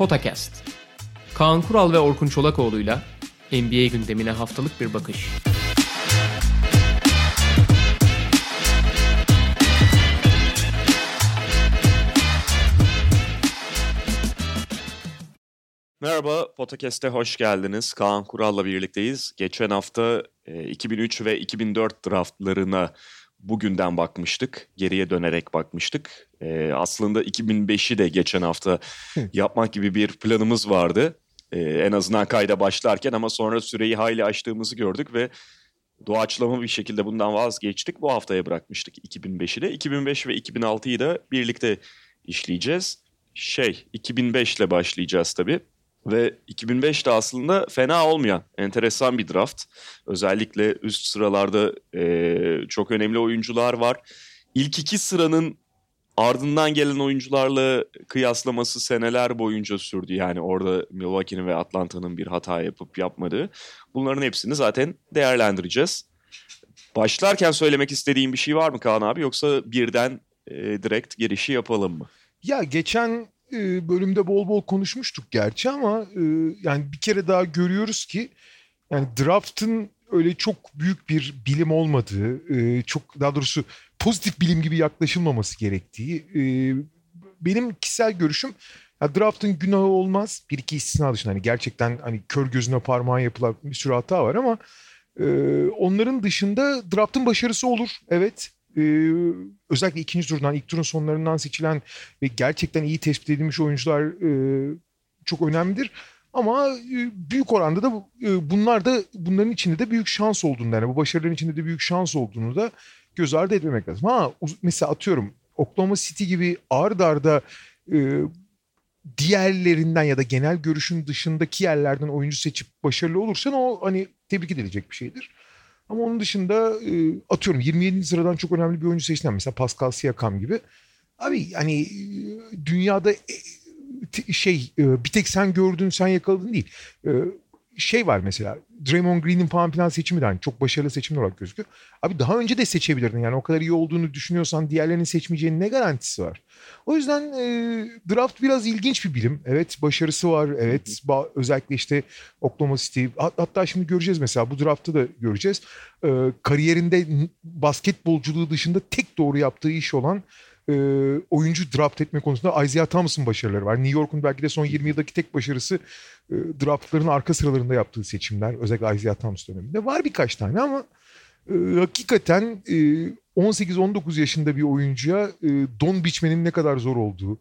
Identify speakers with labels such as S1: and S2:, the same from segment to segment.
S1: Potakast. Kaan Kural ve Orkun Çolakoğlu'yla NBA gündemine haftalık bir bakış.
S2: Merhaba, Podcast'e hoş geldiniz. Kaan Kural'la birlikteyiz. Geçen hafta e, 2003 ve 2004 draftlarına bugünden bakmıştık. Geriye dönerek bakmıştık. E, aslında 2005'i de geçen hafta yapmak gibi bir planımız vardı. E, en azından kayda başlarken ama sonra süreyi hayli aştığımızı gördük ve doğaçlama bir şekilde bundan vazgeçtik. Bu haftaya bırakmıştık 2005'i de. 2005 ve 2006'yı da birlikte işleyeceğiz. Şey, 2005 ile başlayacağız tabii. Ve 2005'te aslında fena olmayan, enteresan bir draft. Özellikle üst sıralarda e, çok önemli oyuncular var. İlk iki sıranın ardından gelen oyuncularla kıyaslaması seneler boyunca sürdü. Yani orada Milwaukee'nin ve Atlanta'nın bir hata yapıp yapmadığı. Bunların hepsini zaten değerlendireceğiz. Başlarken söylemek istediğim bir şey var mı Kaan abi yoksa birden e, direkt girişi yapalım mı?
S3: Ya geçen e, bölümde bol bol konuşmuştuk gerçi ama e, yani bir kere daha görüyoruz ki yani draft'ın öyle çok büyük bir bilim olmadığı, e, çok daha doğrusu pozitif bilim gibi yaklaşılmaması gerektiği e, benim kişisel görüşüm draft'ın günahı olmaz. Bir iki istisna dışında hani gerçekten hani kör gözüne parmağı yapılan bir sürü hata var ama onların dışında draft'ın başarısı olur. Evet e, özellikle ikinci turdan, ilk turun sonlarından seçilen ve gerçekten iyi tespit edilmiş oyuncular e, çok önemlidir. Ama e, büyük oranda da e, bunlar da bunların içinde de büyük şans olduğunu yani bu başarıların içinde de büyük şans olduğunu da göz ardı etmemek lazım. Ha mesela atıyorum Oklahoma City gibi ağır arda e, diğerlerinden ya da genel görüşün dışındaki yerlerden oyuncu seçip başarılı olursan o hani tebrik edilecek bir şeydir. Ama onun dışında e, atıyorum 27. sıradan çok önemli bir oyuncu seçtiler. Mesela Pascal Siakam gibi. Abi hani e, dünyada e, şey e, bir tek sen gördün sen yakaladın değil. Şey var mesela Draymond Green'in falan filan seçimi de hani çok başarılı seçim olarak gözüküyor. Abi daha önce de seçebilirdin yani o kadar iyi olduğunu düşünüyorsan diğerlerini seçmeyeceğinin ne garantisi var? O yüzden e, draft biraz ilginç bir bilim. Evet başarısı var. Evet özellikle işte Oklahoma City hatta şimdi göreceğiz mesela bu draftta da göreceğiz. E, kariyerinde basketbolculuğu dışında tek doğru yaptığı iş olan e, oyuncu draft etme konusunda Isaiah Thomas'ın başarıları var. New York'un belki de son 20 yıldaki tek başarısı e, draftların arka sıralarında yaptığı seçimler. Özellikle Isaiah Thomas döneminde. Var birkaç tane ama e, hakikaten e, 18-19 yaşında bir oyuncuya e, don biçmenin ne kadar zor olduğu,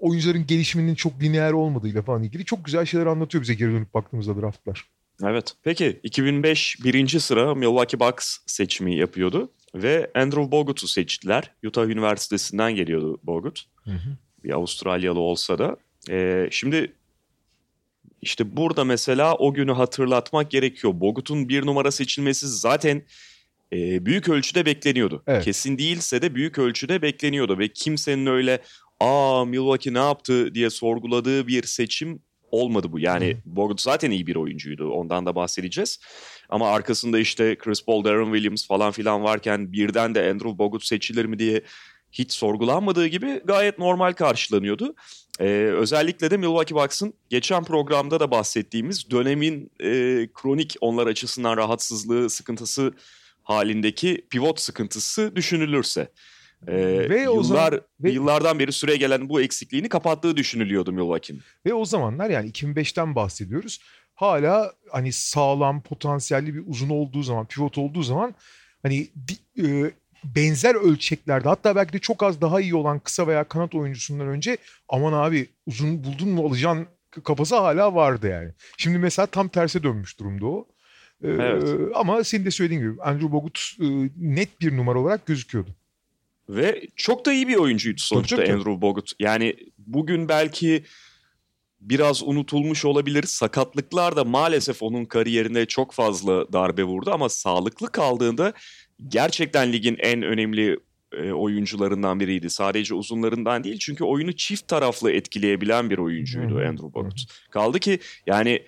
S3: oyuncuların gelişiminin çok lineer olmadığıyla falan ilgili çok güzel şeyler anlatıyor bize geri dönüp baktığımızda draftlar.
S2: Evet. Peki 2005 birinci sıra Milwaukee Bucks seçimi yapıyordu. Ve Andrew Bogut'u seçtiler. Utah Üniversitesi'nden geliyordu Bogut. Hı hı. Bir Avustralyalı olsa da. Ee, şimdi işte burada mesela o günü hatırlatmak gerekiyor. Bogut'un bir numara seçilmesi zaten e, büyük ölçüde bekleniyordu. Evet. Kesin değilse de büyük ölçüde bekleniyordu. Ve kimsenin öyle aa Milwaukee ne yaptı diye sorguladığı bir seçim olmadı bu. Yani. Bogut zaten iyi bir oyuncuydu. Ondan da bahsedeceğiz. Ama arkasında işte Chris Paul, Darren Williams falan filan varken birden de Andrew Bogut seçilir mi diye hiç sorgulanmadığı gibi gayet normal karşılanıyordu. Ee, özellikle de Milwaukee Bucks'ın geçen programda da bahsettiğimiz dönemin e, kronik onlar açısından rahatsızlığı, sıkıntısı halindeki pivot sıkıntısı düşünülürse. Ee, ve yıllar zaman, ve, yıllardan beri süre gelen bu eksikliğini kapattığı düşünülüyordu Milwaukee'nin.
S3: Ve o zamanlar yani 2005'ten bahsediyoruz. Hala hani sağlam, potansiyelli bir uzun olduğu zaman, pivot olduğu zaman hani e, benzer ölçeklerde hatta belki de çok az daha iyi olan kısa veya kanat oyuncusundan önce aman abi uzun buldun mu alacaksın kafası hala vardı yani. Şimdi mesela tam terse dönmüş durumda o. Ee, evet. Ama senin de söylediğin gibi Andrew Bogut e, net bir numara olarak gözüküyordu.
S2: Ve çok da iyi bir oyuncuydu sonuçta tabii. Andrew Bogut. Yani bugün belki biraz unutulmuş olabilir. Sakatlıklar da maalesef onun kariyerine çok fazla darbe vurdu ama sağlıklı kaldığında gerçekten ligin en önemli e, oyuncularından biriydi. Sadece uzunlarından değil çünkü oyunu çift taraflı etkileyebilen bir oyuncuydu Andrew Bogut. Kaldı ki yani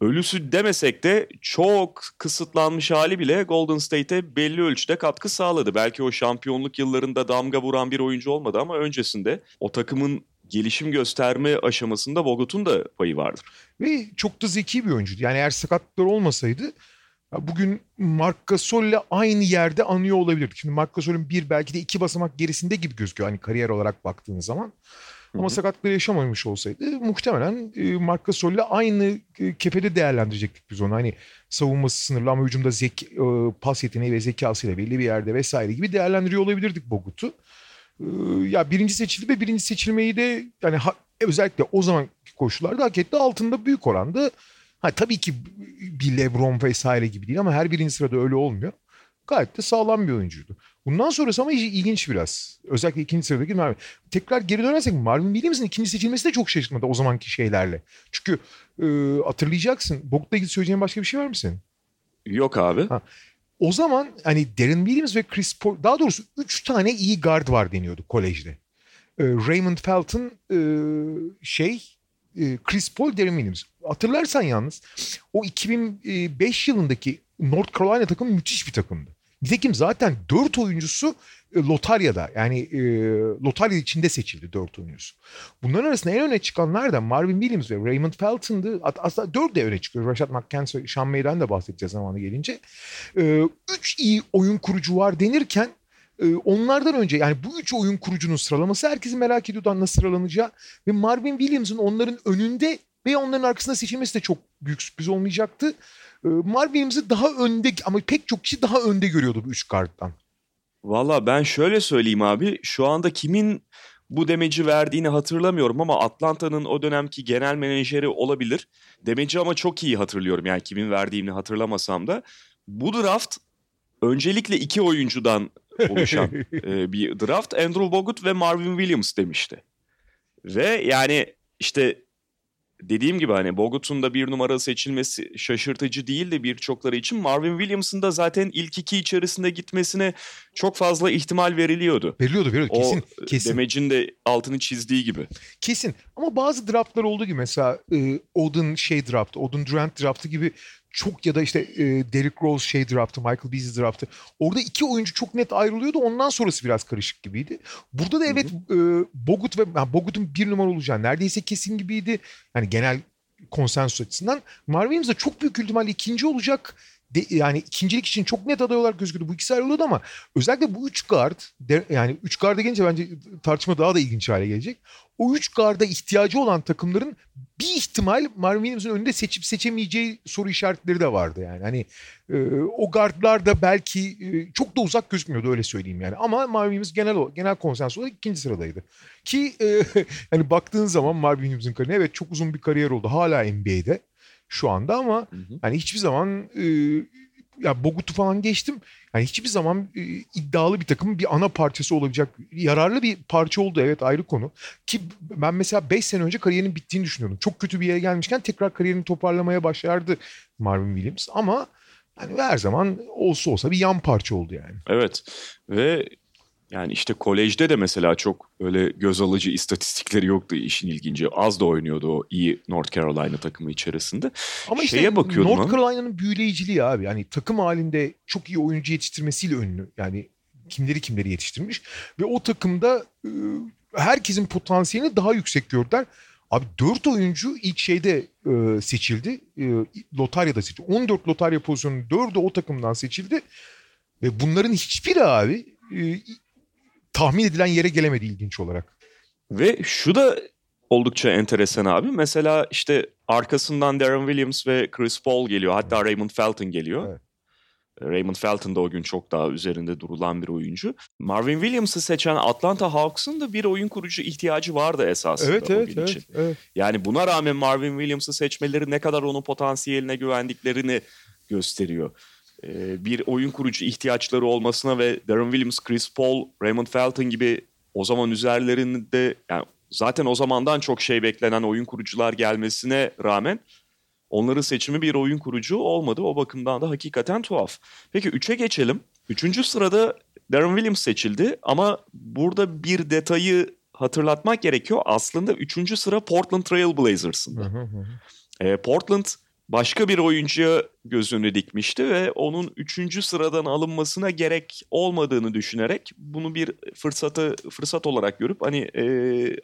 S2: ölüsü demesek de çok kısıtlanmış hali bile Golden State'e belli ölçüde katkı sağladı. Belki o şampiyonluk yıllarında damga vuran bir oyuncu olmadı ama öncesinde o takımın gelişim gösterme aşamasında Bogut'un da payı vardır.
S3: Ve çok da zeki bir oyuncuydu. Yani eğer sakatlıklar olmasaydı bugün Marc Gasol'le aynı yerde anıyor olabilirdik. Şimdi Marc Gasol'ün bir belki de iki basamak gerisinde gibi gözüküyor hani kariyer olarak baktığın zaman. Ama sakatlığı yaşamamış olsaydı muhtemelen e, Marc Gasol'le aynı e, kefede değerlendirecektik biz onu. Hani savunması sınırlı ama hücumda zeki, e, pas yeteneği ve zekasıyla belli bir yerde vesaire gibi değerlendiriyor olabilirdik Bogut'u. Ya birinci seçildi ve birinci seçilmeyi de yani özellikle o zaman koşullarda hak etti. Altında büyük oranda ha, tabii ki bir Lebron vesaire gibi değil ama her birinci sırada öyle olmuyor. Gayet de sağlam bir oyuncuydu. Bundan sonrası ama ilginç biraz. Özellikle ikinci sıradaki Marvin. Tekrar geri dönersek Marvin Williams'ın ikinci seçilmesi de çok şaşırtmadı o zamanki şeylerle. Çünkü e, hatırlayacaksın. Bogut'la ilgili söyleyeceğin başka bir şey var mı senin?
S2: Yok abi.
S3: Ha. O zaman hani Darren Williams ve Chris Paul daha doğrusu üç tane iyi guard var deniyordu kolejde. E, Raymond Felton e, şey e, Chris Paul, Darren Williams. Hatırlarsan yalnız o 2005 yılındaki North Carolina takımı müthiş bir takımdı. Nitekim zaten dört oyuncusu e, lotaryada yani e, lotarya içinde seçildi dört oyuncusu. Bunların arasında en öne çıkanlar da Marvin Williams ve Raymond Felton'dı. Aslında dört de öne çıkıyor. Rashad McCants ve Sean May'den de bahsedeceğiz zamanı gelince. E, üç iyi oyun kurucu var denirken e, onlardan önce yani bu üç oyun kurucunun sıralaması herkesin merak ediyordu nasıl sıralanacağı ve Marvin Williams'ın onların önünde ve onların arkasında seçilmesi de çok büyük sürpriz olmayacaktı. Ee, Williams'ı daha önde ama pek çok kişi daha önde görüyordu bu üç karttan.
S2: Valla ben şöyle söyleyeyim abi. Şu anda kimin bu demeci verdiğini hatırlamıyorum ama Atlanta'nın o dönemki genel menajeri olabilir. Demeci ama çok iyi hatırlıyorum yani kimin verdiğini hatırlamasam da. Bu draft öncelikle iki oyuncudan oluşan e, bir draft. Andrew Bogut ve Marvin Williams demişti. Ve yani işte dediğim gibi hani Bogut'un da bir numara seçilmesi şaşırtıcı değildi birçokları için. Marvin Williams'ın da zaten ilk iki içerisinde gitmesine çok fazla ihtimal veriliyordu.
S3: Veriliyordu, veriliyordu. Kesin,
S2: o
S3: kesin.
S2: demecin de altını çizdiği gibi.
S3: Kesin. Ama bazı draftlar oldu gibi mesela e, Odin şey draftı, Odin Durant draftı gibi çok ya da işte e, Derrick Rose şey draftı, Michael Beasley draftı. Orada iki oyuncu çok net ayrılıyordu. Ondan sonrası biraz karışık gibiydi. Burada da evet e, Bogut ve yani Bogut'un bir numara olacağı neredeyse kesin gibiydi. Yani genel konsensus açısından. Marvin Williams da çok büyük ihtimalle ikinci olacak de, yani ikincilik için çok net aday olarak gözüküyordu. Bu ikisi ayrılıyordu ama özellikle bu üç guard de, yani üç guarda gelince bence tartışma daha da ilginç hale gelecek. O üç garda ihtiyacı olan takımların bir ihtimal Marvin Williams'ın önünde seçip seçemeyeceği soru işaretleri de vardı yani. Hani e, o guardlar da belki e, çok da uzak gözükmüyordu öyle söyleyeyim yani. Ama Marvin Williams genel genel konsens olarak ikinci sıradaydı. Ki e, hani baktığın zaman Marvin Williams'ın kariyeri evet çok uzun bir kariyer oldu. Hala NBA'de şu anda ama hı hı. hani hiçbir zaman e, ya Bogut'u falan geçtim. Yani hiçbir zaman e, iddialı bir takımın bir ana parçası olabilecek yararlı bir parça oldu evet ayrı konu. Ki ben mesela 5 sene önce kariyerinin bittiğini düşünüyordum. Çok kötü bir yere gelmişken tekrar kariyerini toparlamaya başardı Marvin Williams ama hani her zaman olsa olsa bir yan parça oldu yani.
S2: Evet ve yani işte kolejde de mesela çok öyle göz alıcı istatistikleri yoktu işin ilginci. Az da oynuyordu o iyi North Carolina takımı içerisinde.
S3: Ama Şeye işte bakıyordum North Carolina'nın büyüleyiciliği abi. Yani takım halinde çok iyi oyuncu yetiştirmesiyle ünlü. Yani kimleri kimleri yetiştirmiş. Ve o takımda e, herkesin potansiyelini daha yüksek gördüler. Abi 4 oyuncu ilk şeyde e, seçildi. E, lotaryada seçildi. 14 lotarya pozisyonunun 4'ü o takımdan seçildi. Ve bunların hiçbiri abi e, tahmin edilen yere gelemedi ilginç olarak.
S2: Ve şu da oldukça enteresan abi. Mesela işte arkasından Darren Williams ve Chris Paul geliyor. Hatta Raymond Felton geliyor. Evet. Raymond Felton da o gün çok daha üzerinde durulan bir oyuncu. Marvin Williams'ı seçen Atlanta Hawks'ın da bir oyun kurucu ihtiyacı vardı esasında
S3: evet,
S2: o
S3: evet,
S2: gün
S3: evet,
S2: için.
S3: Evet.
S2: Yani buna rağmen Marvin Williams'ı seçmeleri ne kadar onun potansiyeline güvendiklerini gösteriyor. Ee, bir oyun kurucu ihtiyaçları olmasına ve Darren Williams, Chris Paul, Raymond Felton gibi o zaman üzerlerinde yani zaten o zamandan çok şey beklenen oyun kurucular gelmesine rağmen onların seçimi bir oyun kurucu olmadı. O bakımdan da hakikaten tuhaf. Peki 3'e geçelim. Üçüncü sırada Darren Williams seçildi ama burada bir detayı hatırlatmak gerekiyor. Aslında üçüncü sıra Portland Trail Blazers'ında. Ee, Portland başka bir oyuncuya gözünü dikmişti ve onun üçüncü sıradan alınmasına gerek olmadığını düşünerek bunu bir fırsatı fırsat olarak görüp hani e,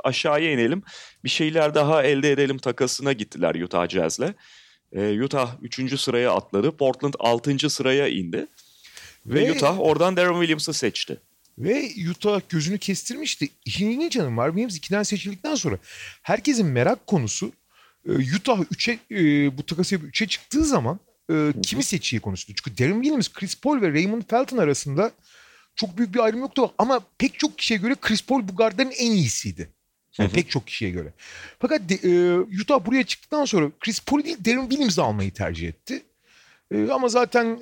S2: aşağıya inelim bir şeyler daha elde edelim takasına gittiler Utah Jazz'le. E, Utah üçüncü sıraya atladı. Portland altıncı sıraya indi. Ve, ve Utah oradan Darren Williams'ı seçti.
S3: Ve Utah gözünü kestirmişti. İlginç yanı var. Williams ikiden seçildikten sonra herkesin merak konusu Utah 3'e e, bu takas yapıp 3'e çıktığı zaman e, kimi seçiyi konuştu. Çünkü Darren Williams, Chris Paul ve Raymond Felton arasında çok büyük bir ayrım yoktu. Ama pek çok kişiye göre Chris Paul bu gardların en iyisiydi. Yani pek çok kişiye göre. Fakat de, Utah buraya çıktıktan sonra Chris Paul değil Darren Williams'ı almayı tercih etti. ama zaten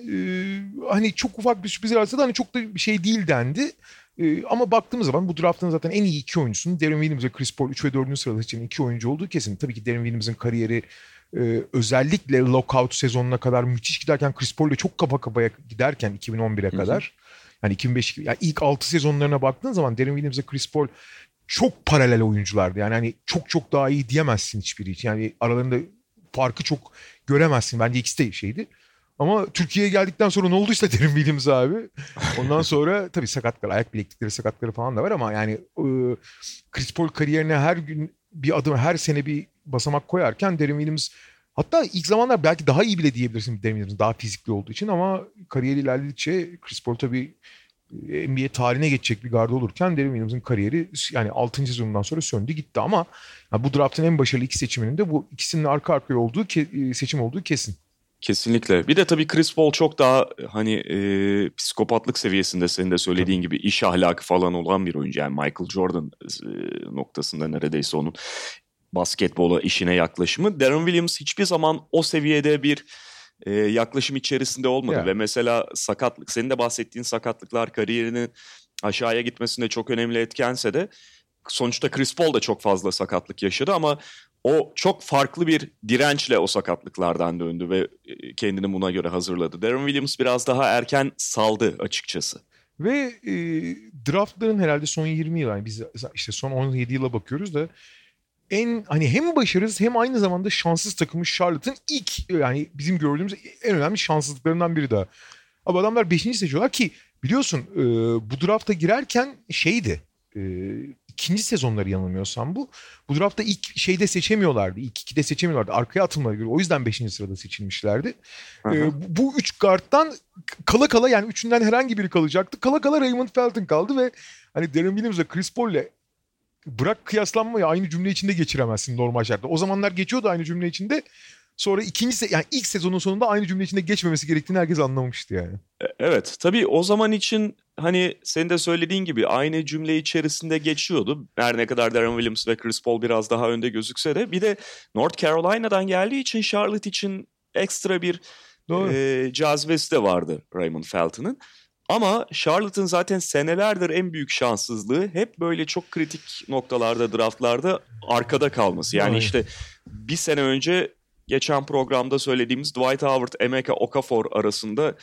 S3: hani çok ufak bir sürpriz varsa da hani çok da bir şey değil dendi. Ee, ama baktığımız zaman bu draftın zaten en iyi iki oyuncusunun Darren Williams ve Chris Paul 3 ve 4. sırada seçilen iki oyuncu olduğu kesin. Tabii ki Darren Williams'ın kariyeri e, özellikle lockout sezonuna kadar müthiş giderken Chris Paul de çok kafa kafaya giderken 2011'e kadar. Yani 2005 yani ilk 6 sezonlarına baktığın zaman Darren Williams ve Chris Paul çok paralel oyunculardı. Yani hani çok çok daha iyi diyemezsin hiçbiri için. Yani aralarında farkı çok göremezsin. Bence ikisi de şeydi. Ama Türkiye'ye geldikten sonra ne olduysa Derin Williams abi. Ondan sonra tabii sakatlar, ayak bileklikleri sakatları falan da var ama yani e, Chris Paul kariyerine her gün bir adım, her sene bir basamak koyarken Derin Williams hatta ilk zamanlar belki daha iyi bile diyebilirsin Derin Williams daha fizikli olduğu için ama kariyeri ilerledikçe Chris Paul tabii e, NBA tarihine geçecek bir garda olurken Derin Williams'ın kariyeri yani 6. sezonundan sonra söndü gitti ama yani bu draftın en başarılı iki seçiminin de bu ikisinin arka arkaya olduğu e, seçim olduğu kesin.
S2: Kesinlikle. Bir de tabii Chris Paul çok daha hani e, psikopatlık seviyesinde senin de söylediğin gibi iş ahlakı falan olan bir oyuncu. Yani Michael Jordan e, noktasında neredeyse onun basketbola işine yaklaşımı. Darren Williams hiçbir zaman o seviyede bir e, yaklaşım içerisinde olmadı. Yeah. Ve mesela sakatlık, senin de bahsettiğin sakatlıklar kariyerinin aşağıya gitmesinde çok önemli etkense de sonuçta Chris Paul da çok fazla sakatlık yaşadı ama o çok farklı bir dirençle o sakatlıklardan döndü ve e, kendini buna göre hazırladı. Darren Williams biraz daha erken saldı açıkçası.
S3: Ve e, draftların herhalde son 20 yıl yani biz işte son 17 yıla bakıyoruz da en hani hem başarısız hem aynı zamanda şanssız takımı Charlotte'ın ilk yani bizim gördüğümüz en önemli şanssızlıklarından biri daha. Ama adamlar 5. seçiyorlar ki biliyorsun e, bu drafta girerken şeydi e, ikinci sezonları yanılmıyorsam bu. Bu draftta ilk şeyde seçemiyorlardı. İlk ikide seçemiyorlardı. Arkaya atılmaları göre. O yüzden beşinci sırada seçilmişlerdi. Ee, bu üç guardtan kala kala yani üçünden herhangi biri kalacaktı. Kala kala Raymond Felton kaldı ve hani Darren Williams ve Chris Paul'le bırak kıyaslanmayı aynı cümle içinde geçiremezsin normal şartta. O zamanlar geçiyordu aynı cümle içinde. Sonra ikinci se yani ilk sezonun sonunda aynı cümle içinde geçmemesi gerektiğini herkes anlamıştı yani.
S2: E, evet tabii o zaman için hani senin de söylediğin gibi aynı cümle içerisinde geçiyordu. Her ne kadar Darren Williams ve Chris Paul biraz daha önde gözükse de bir de North Carolina'dan geldiği için Charlotte için ekstra bir e, cazibesi de vardı Raymond Felton'ın. Ama Charlotte'ın zaten senelerdir en büyük şanssızlığı hep böyle çok kritik noktalarda, draftlarda arkada kalması. Yani Aynen. işte bir sene önce geçen programda söylediğimiz Dwight Howard, Emeka Okafor arasında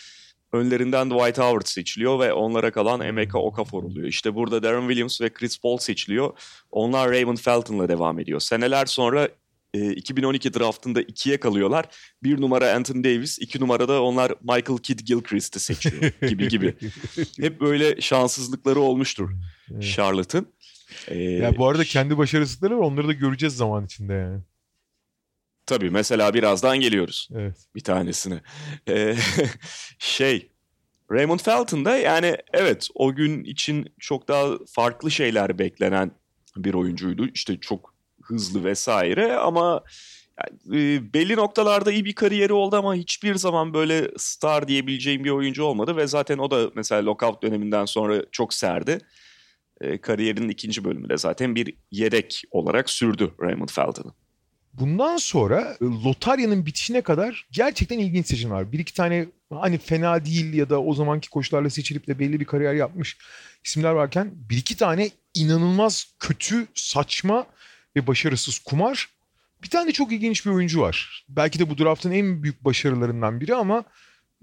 S2: önlerinden Dwight Howard seçiliyor ve onlara kalan Emeka Okafor oluyor. İşte burada Darren Williams ve Chris Paul seçiliyor. Onlar Raymond Felton'la devam ediyor. Seneler sonra 2012 e, draftında ikiye kalıyorlar. Bir numara Anthony Davis, iki numarada onlar Michael Kidd Gilchrist'i seçiyor gibi gibi. Hep böyle şanssızlıkları olmuştur evet. Charlotte'ın.
S3: Ee, ya bu arada kendi başarısızlıkları var onları da göreceğiz zaman içinde yani.
S2: Tabii mesela birazdan geliyoruz.
S3: Evet.
S2: Bir tanesine. Ee, şey Raymond Felton da yani evet o gün için çok daha farklı şeyler beklenen bir oyuncuydu. İşte çok hızlı vesaire ama yani, e, belli noktalarda iyi bir kariyeri oldu ama hiçbir zaman böyle star diyebileceğim bir oyuncu olmadı ve zaten o da mesela lockout döneminden sonra çok serdi. E, kariyerinin ikinci bölümünde zaten bir yedek olarak sürdü Raymond Felton'ı.
S3: Bundan sonra e, lotaryanın bitişine kadar gerçekten ilginç seçim var. Bir iki tane hani fena değil ya da o zamanki koşullarla seçilip de belli bir kariyer yapmış isimler varken bir iki tane inanılmaz kötü, saçma ve başarısız kumar. Bir tane de çok ilginç bir oyuncu var. Belki de bu draftın en büyük başarılarından biri ama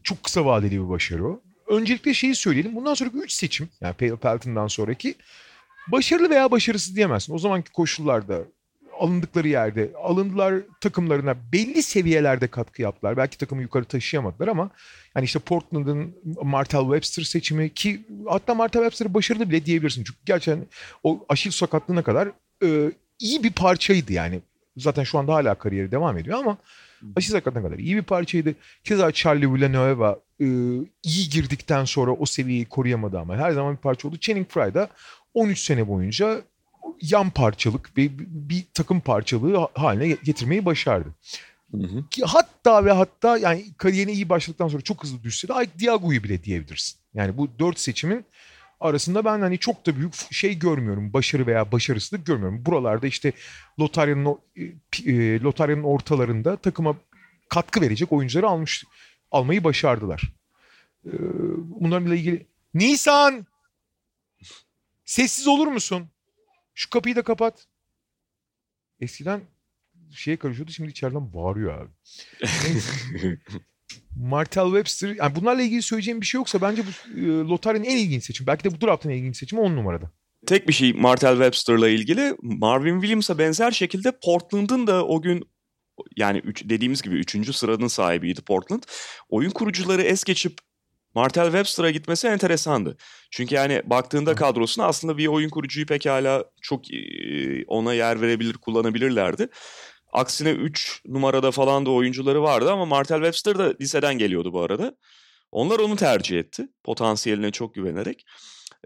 S3: çok kısa vadeli bir başarı o. Öncelikle şeyi söyleyelim. Bundan sonraki 3 seçim yani Pelton'dan sonraki başarılı veya başarısız diyemezsin. O zamanki koşullarda alındıkları yerde alındılar takımlarına belli seviyelerde katkı yaptılar. Belki takımı yukarı taşıyamadılar ama yani işte Portland'ın Martel Webster seçimi ki hatta Martel Webster'ı başarılı bile diyebilirsin. Çünkü gerçekten o aşil sakatlığına kadar e, iyi bir parçaydı yani. Zaten şu anda hala kariyeri devam ediyor ama aşil sakatlığına kadar iyi bir parçaydı. Keza Charlie Villanueva e, iyi girdikten sonra o seviyeyi koruyamadı ama her zaman bir parça oldu. Channing Frye da 13 sene boyunca yan parçalık bir, bir takım parçalığı haline getirmeyi başardı. Hı hı. Hatta ve hatta yani kariyerine iyi başladıktan sonra çok hızlı düşse de Ike Diago'yu bile diyebilirsin. Yani bu dört seçimin arasında ben hani çok da büyük şey görmüyorum. Başarı veya başarısızlık görmüyorum. Buralarda işte lotaryanın e, lotaryanın ortalarında takıma katkı verecek oyuncuları almış almayı başardılar. Bunlarla ilgili Nisan sessiz olur musun? Şu kapıyı da kapat. Eskiden şeye karışıyordu şimdi içeriden bağırıyor abi. Martel Webster. Yani bunlarla ilgili söyleyeceğim bir şey yoksa bence bu e, Lotar'ın en ilginç seçim. Belki de bu draftın en ilginç seçimi 10 numarada.
S2: Tek bir şey Martel Webster'la ilgili Marvin Williams'a benzer şekilde Portland'ın da o gün yani üç, dediğimiz gibi 3. sıranın sahibiydi Portland. Oyun kurucuları es geçip Martel Webster'a gitmesi enteresandı. Çünkü yani baktığında kadrosuna aslında bir oyun kurucuyu pekala çok ona yer verebilir, kullanabilirlerdi. Aksine 3 numarada falan da oyuncuları vardı ama Martel Webster da liseden geliyordu bu arada. Onlar onu tercih etti. Potansiyeline çok güvenerek.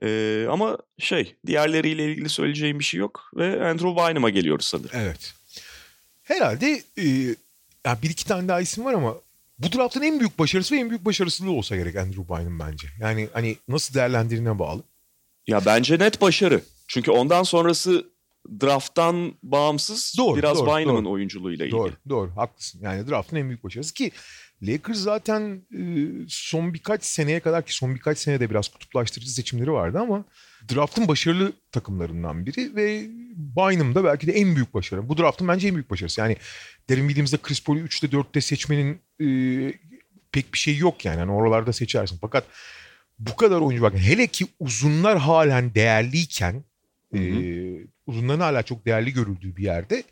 S2: Ee, ama şey diğerleriyle ilgili söyleyeceğim bir şey yok. Ve Andrew Bynum'a geliyoruz sanırım.
S3: Evet. Herhalde e, ya bir iki tane daha isim var ama bu draftın en büyük başarısı ve en büyük başarısızlığı olsa gerek Andrew Bynum bence. Yani hani nasıl değerlendirdiğine bağlı.
S2: Ya bence net başarı. Çünkü ondan sonrası drafttan bağımsız doğru, biraz doğru, Bynum'un doğru. oyunculuğuyla ilgili.
S3: Doğru, doğru. Haklısın. Yani draftın en büyük başarısı ki Lakers zaten e, son birkaç seneye kadar ki son birkaç senede biraz kutuplaştırıcı seçimleri vardı ama draftın başarılı takımlarından biri ve Bynum da belki de en büyük başarı. Bu draftın bence en büyük başarısı. Yani Derin Williams'da Chris Paul'u 3'te 4'te seçmenin e, pek bir şey yok yani. yani. Oralarda seçersin. Fakat bu kadar oyuncu bak hele ki uzunlar halen değerliyken e, uzunların hala çok değerli görüldüğü bir yerde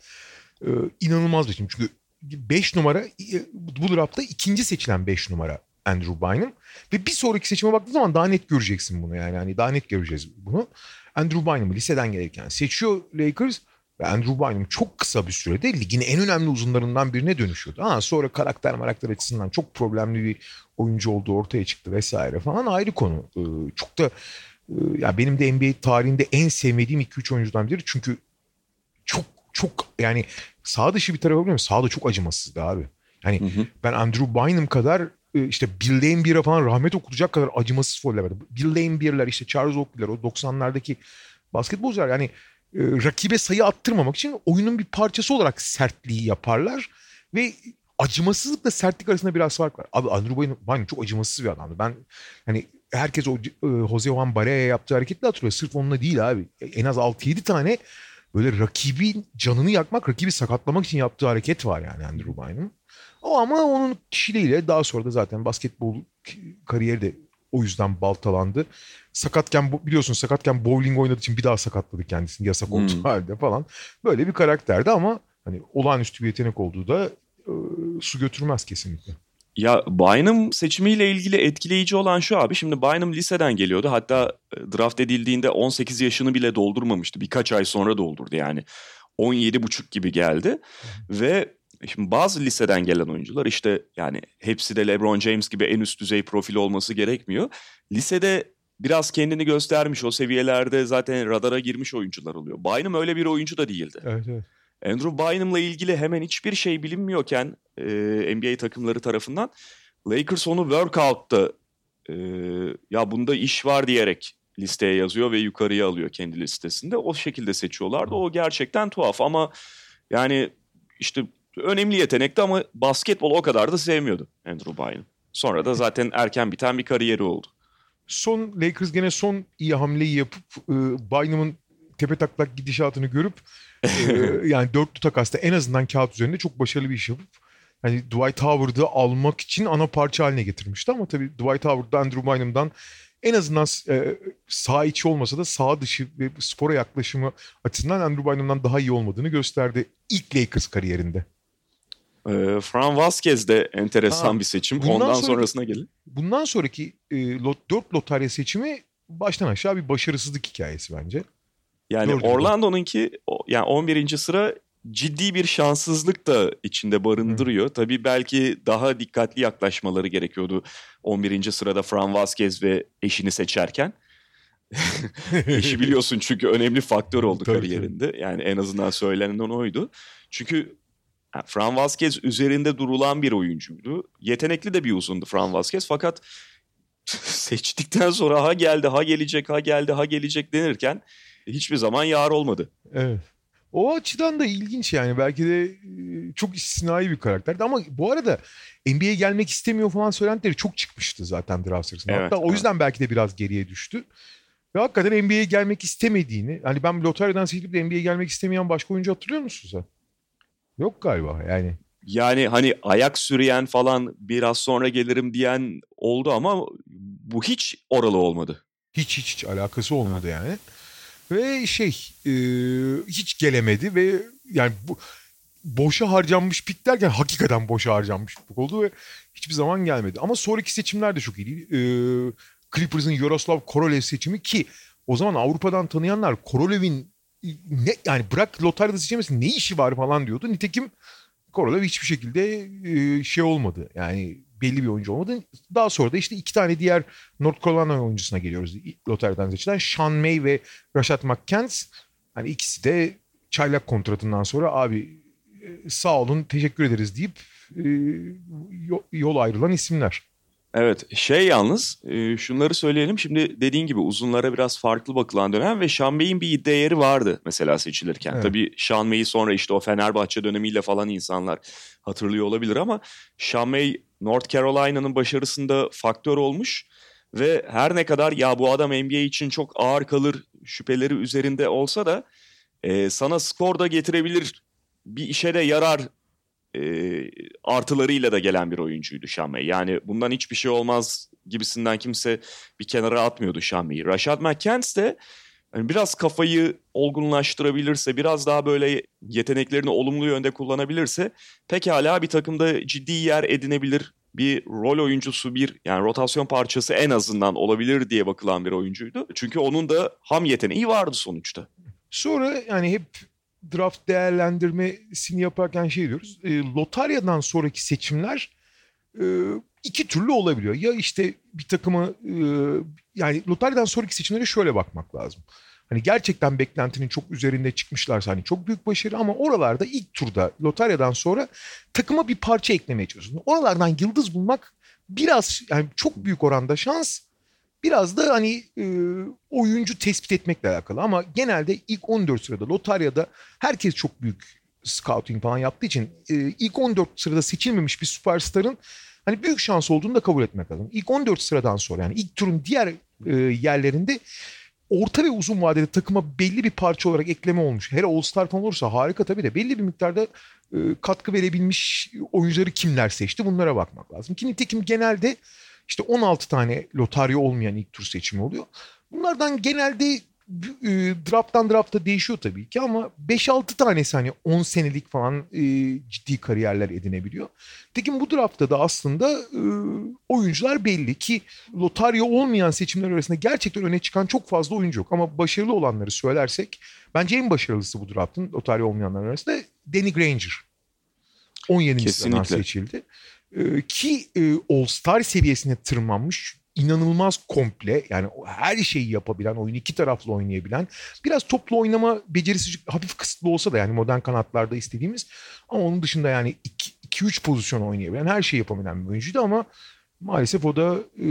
S3: e, inanılmaz bir şey. Çünkü 5 numara e, bu draftta ikinci seçilen 5 numara Andrew Bynum. Ve bir sonraki seçime baktığın zaman daha net göreceksin bunu yani. Hani daha net göreceğiz bunu. Andrew Bynum'u liseden gelirken seçiyor Lakers. Ve Andrew Bynum çok kısa bir sürede ligin en önemli uzunlarından birine dönüşüyordu. Ha, sonra karakter karakter açısından çok problemli bir oyuncu olduğu ortaya çıktı vesaire falan ayrı konu. Ee, çok da e, ya benim de NBA tarihinde en sevmediğim 2-3 oyuncudan biri. Çünkü çok çok yani sağ dışı bir tarafı biliyor Sağda çok acımasızdı abi. Yani hı hı. ben Andrew Bynum kadar işte Bill Laimbeer'e falan rahmet okutacak kadar acımasız foller verdi. Bill Laimbeer'ler işte Charles Oakley'ler o 90'lardaki basketbolcular yani e, rakibe sayı attırmamak için oyunun bir parçası olarak sertliği yaparlar ve acımasızlıkla sertlik arasında biraz fark var. Abi Andrew Bynum çok acımasız bir adamdı. Ben hani herkes o e, Jose Juan Barea'ya yaptığı hareketle hatırlıyor. Sırf onunla değil abi. En az 6-7 tane böyle rakibin canını yakmak, rakibi sakatlamak için yaptığı hareket var yani Andrew Bynum. O ama onun kişiliğiyle daha sonra da zaten basketbol kariyeri de o yüzden baltalandı. Sakatken biliyorsun sakatken bowling oynadığı için bir daha sakatladı kendisini yasak olduğu hmm. halde falan. Böyle bir karakterdi ama hani olağanüstü bir yetenek olduğu da e, su götürmez kesinlikle.
S2: Ya Bynum seçimiyle ilgili etkileyici olan şu abi. Şimdi Bynum liseden geliyordu. Hatta e, draft edildiğinde 18 yaşını bile doldurmamıştı. Birkaç ay sonra doldurdu yani. 17,5 gibi geldi. Ve şimdi bazı liseden gelen oyuncular işte yani hepsi de LeBron James gibi en üst düzey profil olması gerekmiyor. Lisede biraz kendini göstermiş o seviyelerde zaten radara girmiş oyuncular oluyor. Bynum öyle bir oyuncu da değildi.
S3: Evet evet.
S2: Andrew Bynum'la ilgili hemen hiçbir şey bilinmiyorken e, NBA takımları tarafından Lakers onu workout'ta e, ya bunda iş var diyerek listeye yazıyor ve yukarıya alıyor kendi listesinde. O şekilde seçiyorlardı. O gerçekten tuhaf ama yani işte önemli yetenekti ama basketbol o kadar da sevmiyordu Andrew Bynum. Sonra da zaten erken biten bir kariyeri oldu.
S3: Son Lakers gene son iyi hamleyi yapıp e, Bynum'un tepe taklak gidişatını görüp e, yani dörtlü takasta en azından kağıt üzerinde çok başarılı bir iş yapıp hani Dwight Howard'ı almak için ana parça haline getirmişti ama tabii Dwight Howard'da Andrew Bynum'dan en azından e, sağ içi olmasa da sağ dışı ve spora yaklaşımı açısından Andrew Bynum'dan daha iyi olmadığını gösterdi ilk Lakers kariyerinde.
S2: E, Fran Vasquez de enteresan ha, bir seçim. Ondan sonraki, sonrasına gelin.
S3: Bundan sonraki e, lot, 4 lotarya seçimi baştan aşağı bir başarısızlık hikayesi bence.
S2: Yani Orlando'nunki yani 11. sıra ciddi bir şanssızlık da içinde barındırıyor. Hı. Tabii belki daha dikkatli yaklaşmaları gerekiyordu 11. sırada Fran Vasquez ve eşini seçerken. Eşi biliyorsun çünkü önemli faktör oldu Tabii kariyerinde. Ki. Yani en azından söylenen oydu. Çünkü Fran Vasquez üzerinde durulan bir oyuncuydu. Yetenekli de bir uzundu Fran Vasquez fakat seçtikten sonra ha geldi, ha gelecek, ha geldi, ha gelecek denirken hiçbir zaman yar olmadı.
S3: Evet. O açıdan da ilginç yani. Belki de çok istisnai bir karakterdi. Ama bu arada NBA'ye gelmek istemiyor falan söylentileri çok çıkmıştı zaten draft sırasında. Evet, Hatta evet. o yüzden belki de biraz geriye düştü. Ve hakikaten NBA'ye gelmek istemediğini, hani ben lotaryadan seçilip de NBA'ye gelmek istemeyen başka oyuncu hatırlıyor musun sen? Yok galiba yani.
S2: Yani hani ayak süreyen falan biraz sonra gelirim diyen oldu ama bu hiç oralı olmadı.
S3: Hiç hiç, hiç alakası olmadı yani. Ve şey e, hiç gelemedi ve yani bu boşa harcanmış pik derken hakikaten boşa harcanmış pik oldu ve hiçbir zaman gelmedi. Ama sonraki seçimler de çok iyi E, Clippers'ın Yaroslav Korolev seçimi ki o zaman Avrupa'dan tanıyanlar Korolev'in ne yani bırak lotaryada seçemezsin ne işi var falan diyordu. Nitekim Korolev hiçbir şekilde e, şey olmadı. Yani belli bir oyuncu olmadı. Daha sonra da işte iki tane diğer North Carolina oyuncusuna geliyoruz. Loteriden seçilen Sean May ve Rashad McCants. Hani ikisi de çaylak kontratından sonra abi e, sağ olun teşekkür ederiz deyip e, yol ayrılan isimler.
S2: Evet şey yalnız e, şunları söyleyelim şimdi dediğin gibi uzunlara biraz farklı bakılan dönem ve Sean May'in bir değeri vardı mesela seçilirken. Evet. Tabii Sean May'i sonra işte o Fenerbahçe dönemiyle falan insanlar hatırlıyor olabilir ama May North Carolina'nın başarısında faktör olmuş ve her ne kadar ya bu adam NBA için çok ağır kalır şüpheleri üzerinde olsa da e, sana skor da getirebilir bir işe de yarar e, artılarıyla da gelen bir oyuncuydu Şamey. Yani bundan hiçbir şey olmaz gibisinden kimse bir kenara atmıyordu Şamey'i. Rashad McCants de yani biraz kafayı olgunlaştırabilirse, biraz daha böyle yeteneklerini olumlu yönde kullanabilirse pekala bir takımda ciddi yer edinebilir bir rol oyuncusu bir yani rotasyon parçası en azından olabilir diye bakılan bir oyuncuydu. Çünkü onun da ham yeteneği vardı sonuçta.
S3: Sonra yani hep draft değerlendirmesini yaparken şey diyoruz. E, lotaryadan sonraki seçimler e, iki türlü olabiliyor. Ya işte bir takımı e, yani lotaryadan sonraki seçimlere şöyle bakmak lazım. Hani gerçekten beklentinin çok üzerinde çıkmışlarsa hani çok büyük başarı ama oralarda ilk turda lotaryadan sonra takıma bir parça eklemeye çalışıyorsun. Oralardan yıldız bulmak biraz yani çok büyük oranda şans Biraz da hani e, oyuncu tespit etmekle alakalı ama genelde ilk 14 sırada lotaryada herkes çok büyük scouting falan yaptığı için e, ilk 14 sırada seçilmemiş bir süperstarın hani büyük şans olduğunu da kabul etmek lazım. İlk 14 sıradan sonra yani ilk turun diğer e, yerlerinde orta ve uzun vadede takıma belli bir parça olarak ekleme olmuş. Hele All-Star falan olursa harika tabii de belli bir miktarda e, katkı verebilmiş oyuncuları kimler seçti bunlara bakmak lazım. Ki nitekim genelde işte 16 tane lotarya olmayan ilk tur seçimi oluyor. Bunlardan genelde e, drafttan drafta değişiyor tabii ki ama 5-6 tanesi hani 10 senelik falan e, ciddi kariyerler edinebiliyor. Tekin bu draftta da aslında e, oyuncular belli ki lotarya olmayan seçimler arasında gerçekten öne çıkan çok fazla oyuncu yok. Ama başarılı olanları söylersek bence en başarılısı bu draftın lotarya olmayanlar arasında Danny Granger. 17. sıradan seçildi. Ee, ki e, All Star seviyesine tırmanmış inanılmaz komple yani her şeyi yapabilen, oyunu iki taraflı oynayabilen, biraz toplu oynama becerisi hafif kısıtlı olsa da yani modern kanatlarda istediğimiz ama onun dışında yani 2-3 pozisyon oynayabilen, her şeyi yapabilen bir oyuncuydu ama maalesef o da e,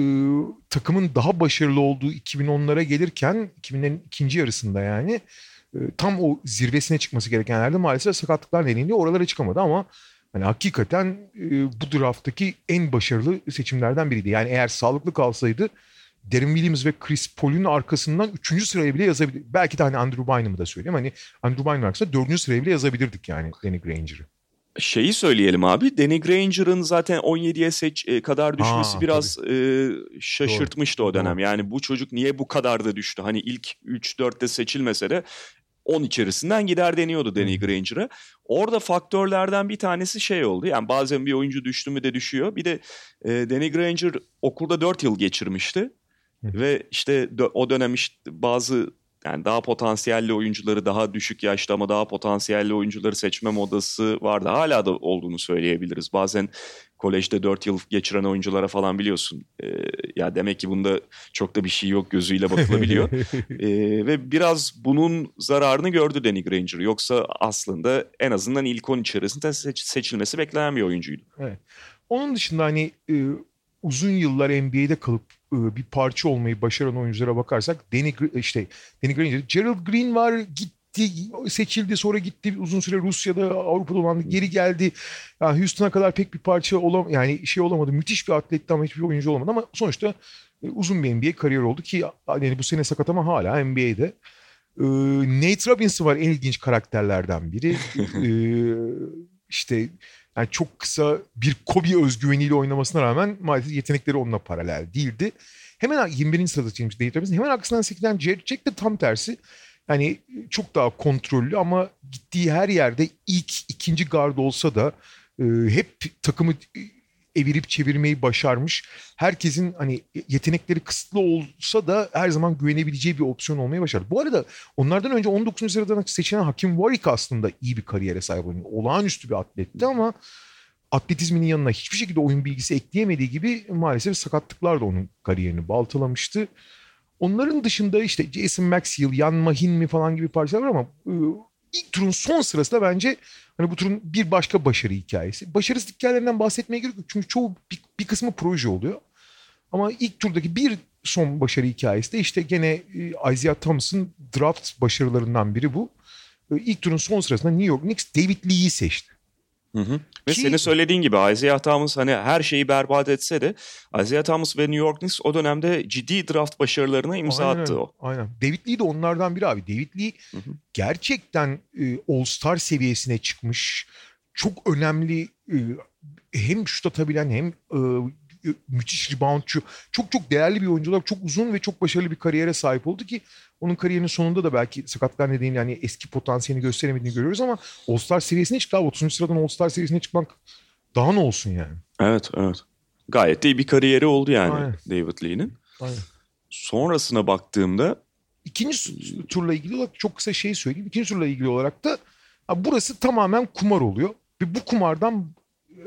S3: takımın daha başarılı olduğu 2010'lara gelirken 2000'lerin ikinci yarısında yani e, tam o zirvesine çıkması gereken yerde maalesef sakatlıklar nedeniyle oralara çıkamadı ama Hani hakikaten e, bu drafttaki en başarılı seçimlerden biriydi. Yani eğer sağlıklı kalsaydı Derin Williams ve Chris Paul'un arkasından 3. sıraya bile yazabilir. Belki de hani Andrew Bynum'u da söyleyeyim. Hani Andrew Bynum arkasında 4. sıraya bile yazabilirdik yani Danny Granger'ı.
S2: Şeyi söyleyelim abi. Danny Granger'ın zaten 17'ye seç e, kadar düşmesi
S3: Ha,
S2: biraz e, şaşırtmıştı
S3: Doğru,
S2: o dönem.
S3: doğru.
S2: Yani bu çocuk niye bu kadar da düştü? Hani ilk 3-4'te seçilmese de 10 içerisinden gider deniyordu Danny Granger'a. Orada faktörlerden bir tanesi şey oldu. Yani bazen bir oyuncu düştü mü de düşüyor. Bir de e, Danny Granger okulda 4 yıl geçirmişti. Ve işte o dönem işte bazı yani daha potansiyelli oyuncuları daha düşük yaşta ama daha potansiyelli oyuncuları seçme modası vardı. Hala da olduğunu söyleyebiliriz. Bazen kolejde 4 yıl geçiren oyunculara falan biliyorsun. Ee, ya demek ki bunda çok da bir şey yok gözüyle bakılabiliyor. Ee, ve biraz bunun zararını gördü Danny Granger. Yoksa aslında en azından ilk 10 içerisinde seç- seçilmesi beklenen bir oyuncuydu.
S3: Onun dışında hani e, uzun yıllar NBA'de kalıp e, bir parça olmayı başaran oyunculara bakarsak Danny işte Danny Granger, Gerald Green var gitti seçildi sonra gitti uzun süre Rusya'da Avrupa'da olan geri geldi. Yani Houston'a kadar pek bir parça olam yani şey olamadı. Müthiş bir atletti ama hiçbir oyuncu olamadı ama sonuçta e, uzun bir NBA kariyer oldu ki yani bu sene sakat ama hala NBA'de. E, Nate Robinson var en ilginç karakterlerden biri. E, işte yani çok kısa bir Kobe özgüveniyle oynamasına rağmen maalesef yetenekleri onunla paralel değildi. Hemen 21. sırada seçilmiş Nate Robinson. Hemen arkasından seçilen Jared Jack de tam tersi. Yani çok daha kontrollü ama gittiği her yerde ilk ikinci gard olsa da e, hep takımı e, evirip çevirmeyi başarmış. Herkesin hani yetenekleri kısıtlı olsa da her zaman güvenebileceği bir opsiyon olmayı başardı. Bu arada onlardan önce 19. sıradan seçilen Hakim Warwick aslında iyi bir kariyere sahip oyuncu. Olağanüstü bir atletti ama atletizminin yanına hiçbir şekilde oyun bilgisi ekleyemediği gibi maalesef sakatlıklar da onun kariyerini baltalamıştı. Onların dışında işte Jason Maxiell, Yan Mahinmi falan gibi parçalar var ama e, ilk turun son sırasında bence hani bu turun bir başka başarı hikayesi. Başarısız hikayelerinden bahsetmeye gerek yok çünkü çoğu bir, bir kısmı proje oluyor. Ama ilk turdaki bir son başarı hikayesi de işte gene e, Isaiah Thomas'ın draft başarılarından biri bu. E, İlk turun son sırasında New York Knicks David Lee'yi seçti.
S2: Hı hı. Ve
S3: Ki-
S2: senin söylediğin gibi Isaiah Thomas hani her şeyi berbat etse de Isaiah Thomas ve New York Knicks o dönemde ciddi draft başarılarına imza
S3: Aynen
S2: attı o.
S3: Aynen. David Lee de onlardan biri abi. David Lee
S2: Hı hı.
S3: gerçekten e, All-Star seviyesine çıkmış. Çok önemli e, hem şut atabilen hem e, müthiş reboundçu. Çok çok değerli bir oyuncu olarak çok uzun ve çok başarılı bir kariyere sahip oldu ki onun kariyerinin sonunda da belki sakatlıklar nedeniyle yani eski potansiyelini gösteremediğini görüyoruz ama All-Star seviyesine çıktı abi. 30. sıradan All-Star seviyesine çıkmak daha ne olsun yani.
S2: Evet evet. Gayet de iyi bir kariyeri oldu yani
S3: Aynen.
S2: David Lee'nin.
S3: Aynen.
S2: Sonrasına baktığımda
S3: İkinci turla ilgili olarak çok kısa şey söyleyeyim. İkinci turla ilgili olarak da burası tamamen kumar oluyor. Ve bu kumardan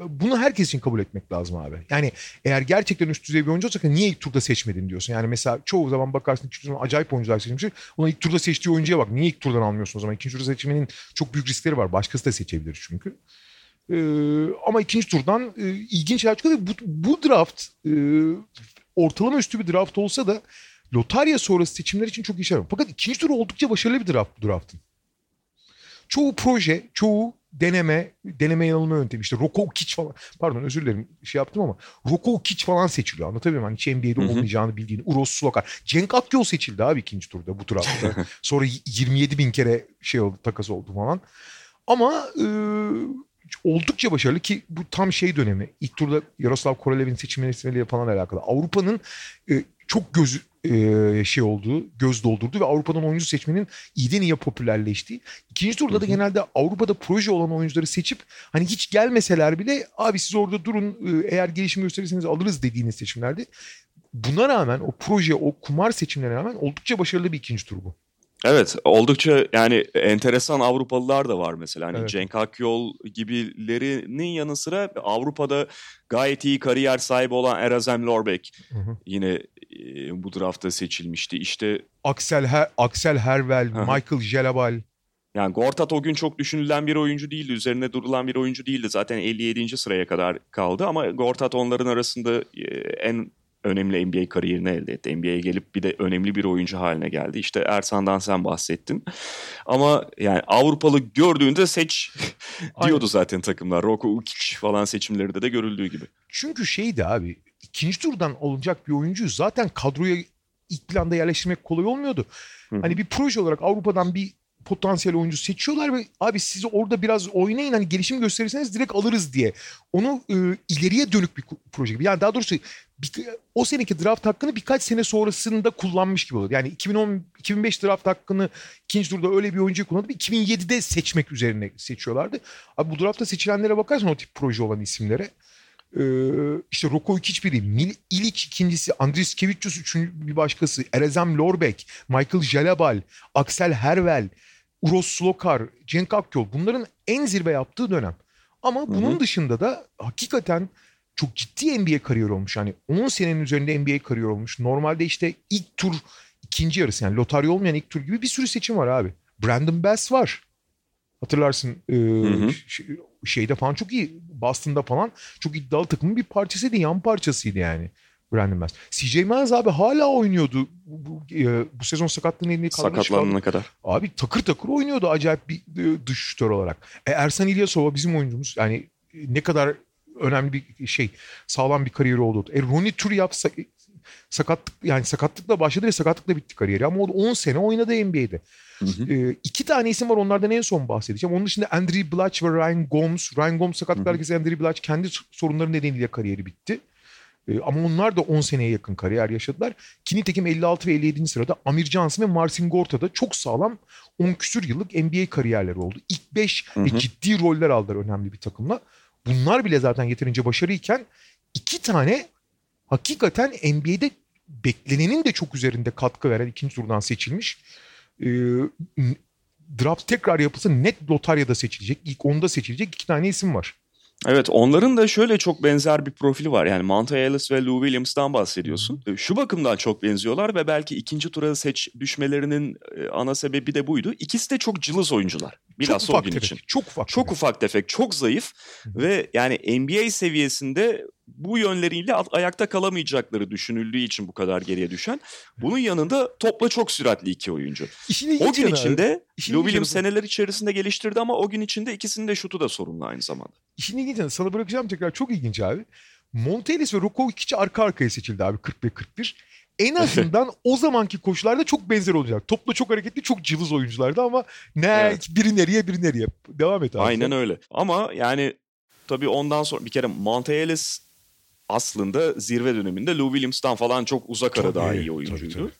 S3: bunu herkes için kabul etmek lazım abi. Yani eğer gerçekten üst düzey bir oyuncu olsak niye ilk turda seçmedin diyorsun. Yani mesela çoğu zaman bakarsın ikinci turdan acayip oyuncular seçilmiş. Ona ilk turda seçtiği oyuncuya bak. Niye ilk turdan almıyorsun o zaman? İkinci turda seçmenin çok büyük riskleri var. Başkası da seçebilir çünkü. Ee, ama ikinci turdan e, ilginç şeyler çıkıyor. Bu, bu draft e, ortalama üstü bir draft olsa da lotarya sonrası seçimler için çok işe yarar. Fakat ikinci tur oldukça başarılı bir draft bu draftın. Çoğu proje, çoğu deneme, deneme yanılma yöntemi. İşte Roko falan. Pardon özür dilerim şey yaptım ama Roko falan seçiliyor. Anlatabiliyor muyum? Hani hiç NBA'de olmayacağını bildiğin Uros Sulakar. Cenk Akyol seçildi abi ikinci turda bu draftta. Sonra y- 27 bin kere şey oldu takas oldu falan. Ama e, oldukça başarılı ki bu tam şey dönemi. İlk turda Yaroslav Korolev'in seçilmesiyle falan alakalı. Avrupa'nın e, çok göz e, şey olduğu, göz doldurdu ve Avrupa'dan oyuncu seçmenin iyiden iyiye popülerleştiği. İkinci turda da genelde Avrupa'da proje olan oyuncuları seçip hani hiç gelmeseler bile abi siz orada durun eğer gelişim gösterirseniz alırız dediğiniz seçimlerdi. Buna rağmen o proje, o kumar seçimlerine rağmen oldukça başarılı bir ikinci tur bu.
S2: Evet oldukça yani enteresan Avrupalılar da var mesela. Hani
S3: Evet.
S2: Cenk Akyol gibilerinin yanı sıra Avrupa'da gayet iyi kariyer sahibi olan Erazem Lorbek
S3: Hı hı.
S2: yine e, bu draftta seçilmişti. İşte
S3: Axel, Her Axel Hervel,
S2: Hı.
S3: Michael Jelabal.
S2: yani Gortat o gün çok düşünülen bir oyuncu değildi. Üzerine durulan bir oyuncu değildi. Zaten 57. sıraya kadar kaldı ama Gortat onların arasında en önemli NBA kariyerini elde etti. NBA'ye gelip bir de önemli bir oyuncu haline geldi. İşte Ersan'dan sen bahsettin. Ama yani Avrupalı gördüğünde seç diyordu zaten takımlar. Roko Ukic falan seçimlerinde de görüldüğü gibi.
S3: Çünkü şeydi abi ikinci turdan olacak bir oyuncuyu zaten kadroya ilk planda yerleştirmek kolay olmuyordu.
S2: Hı.
S3: Hani bir proje olarak Avrupa'dan bir potansiyel oyuncu seçiyorlar ve abi siz orada biraz oynayın hani gelişim gösterirseniz direkt alırız diye. Onu e, ileriye dönük bir proje gibi. Yani daha doğrusu bir, o seneki draft hakkını birkaç sene sonrasında kullanmış gibi olur. Yani 2010 2005 draft hakkını ikinci turda öyle bir oyuncuyu kullanıp 2007'de seçmek üzerine seçiyorlardı. Abi bu draftta seçilenlere bakarsan o tip proje olan isimlere ee, işte Roko Ikiç biri, Mil, İliç ikincisi, Andris Kevicius üçüncü bir başkası, Erezem Lorbek, Michael Jalabal, Axel Hervel, Uros Slokar, Cenk Akkyol bunların en zirve yaptığı dönem. Ama bunun Hı-hı. dışında da hakikaten çok ciddi NBA kariyeri olmuş. Yani 10 senenin üzerinde NBA kariyeri olmuş. Normalde işte ilk tur ikinci yarısı yani lotarya olmayan ilk tur gibi bir sürü seçim var abi. Brandon Bass var. Hatırlarsın e, şeyde falan çok iyi. Boston'da falan çok iddialı takımın bir parçasıydı. Yan parçasıydı yani. Brandon Bass. CJ Miles abi hala oynuyordu. Bu, bu, e, bu sezon sakatlığının elini
S2: Sakatlanana kadar.
S3: Abi takır takır oynuyordu acayip bir e, dış şutör olarak. E, Ersan İlyasova bizim oyuncumuz. Yani ne kadar önemli bir şey sağlam bir kariyeri oldu. E, Ronnie Tur yapsa sakatlık yani sakatlıkla başladı ve sakatlıkla bitti kariyeri ama o 10 sene oynadı NBA'de. Hı hı. Ee, iki tane isim var onlardan en son bahsedeceğim. Onun dışında Andrew Blatch ve Ryan Gomes. Ryan Gomes sakatlıkla herkese Andrew Blatch kendi sorunları nedeniyle kariyeri bitti. Ee, ama onlar da 10 seneye yakın kariyer yaşadılar. Ki nitekim 56 ve 57. sırada Amir Johnson ve Marcin Gorta'da çok sağlam 10 küsür yıllık NBA kariyerleri oldu. İlk 5 ve ciddi roller aldılar önemli bir takımla. Bunlar bile zaten yeterince başarıyken iki tane hakikaten NBA'de beklenenin de çok üzerinde katkı veren ikinci turdan seçilmiş. E, draft tekrar yapılsa net lotaryada seçilecek. İlk onda seçilecek iki tane isim var.
S2: Evet onların da şöyle çok benzer bir profili var. Yani Monta Ellis ve Lou Williams'tan bahsediyorsun. Şu bakımdan çok benziyorlar ve belki ikinci tura seç düşmelerinin e, ana sebebi de buydu. İkisi de çok cılız oyuncular. Biraz çok ufak tefek, için.
S3: Çok ufak.
S2: Çok ufak tefek, çok zayıf ve yani NBA seviyesinde bu yönleriyle ayakta kalamayacakları düşünüldüğü için bu kadar geriye düşen. Bunun yanında topla çok süratli iki oyuncu. İşini o gün içinde Lou Williams seneler içerisinde geliştirdi ama o gün içinde ikisinin de şutu da sorunlu aynı zamanda.
S3: İşin ilginç sana bırakacağım tekrar çok ilginç abi. Montelis ve Roko Ikici arka arkaya seçildi abi 40 ve 41. En azından o zamanki koşularda çok benzer olacak. Topla çok hareketli, çok cılız oyunculardı ama ne evet. biri nereye biri nereye. Devam et abi.
S2: Aynen öyle. Ama yani tabii ondan sonra bir kere Montelis aslında zirve döneminde Lou Williams'tan falan çok uzak ara daha iyi oyuncuydu. Tabii, tabii.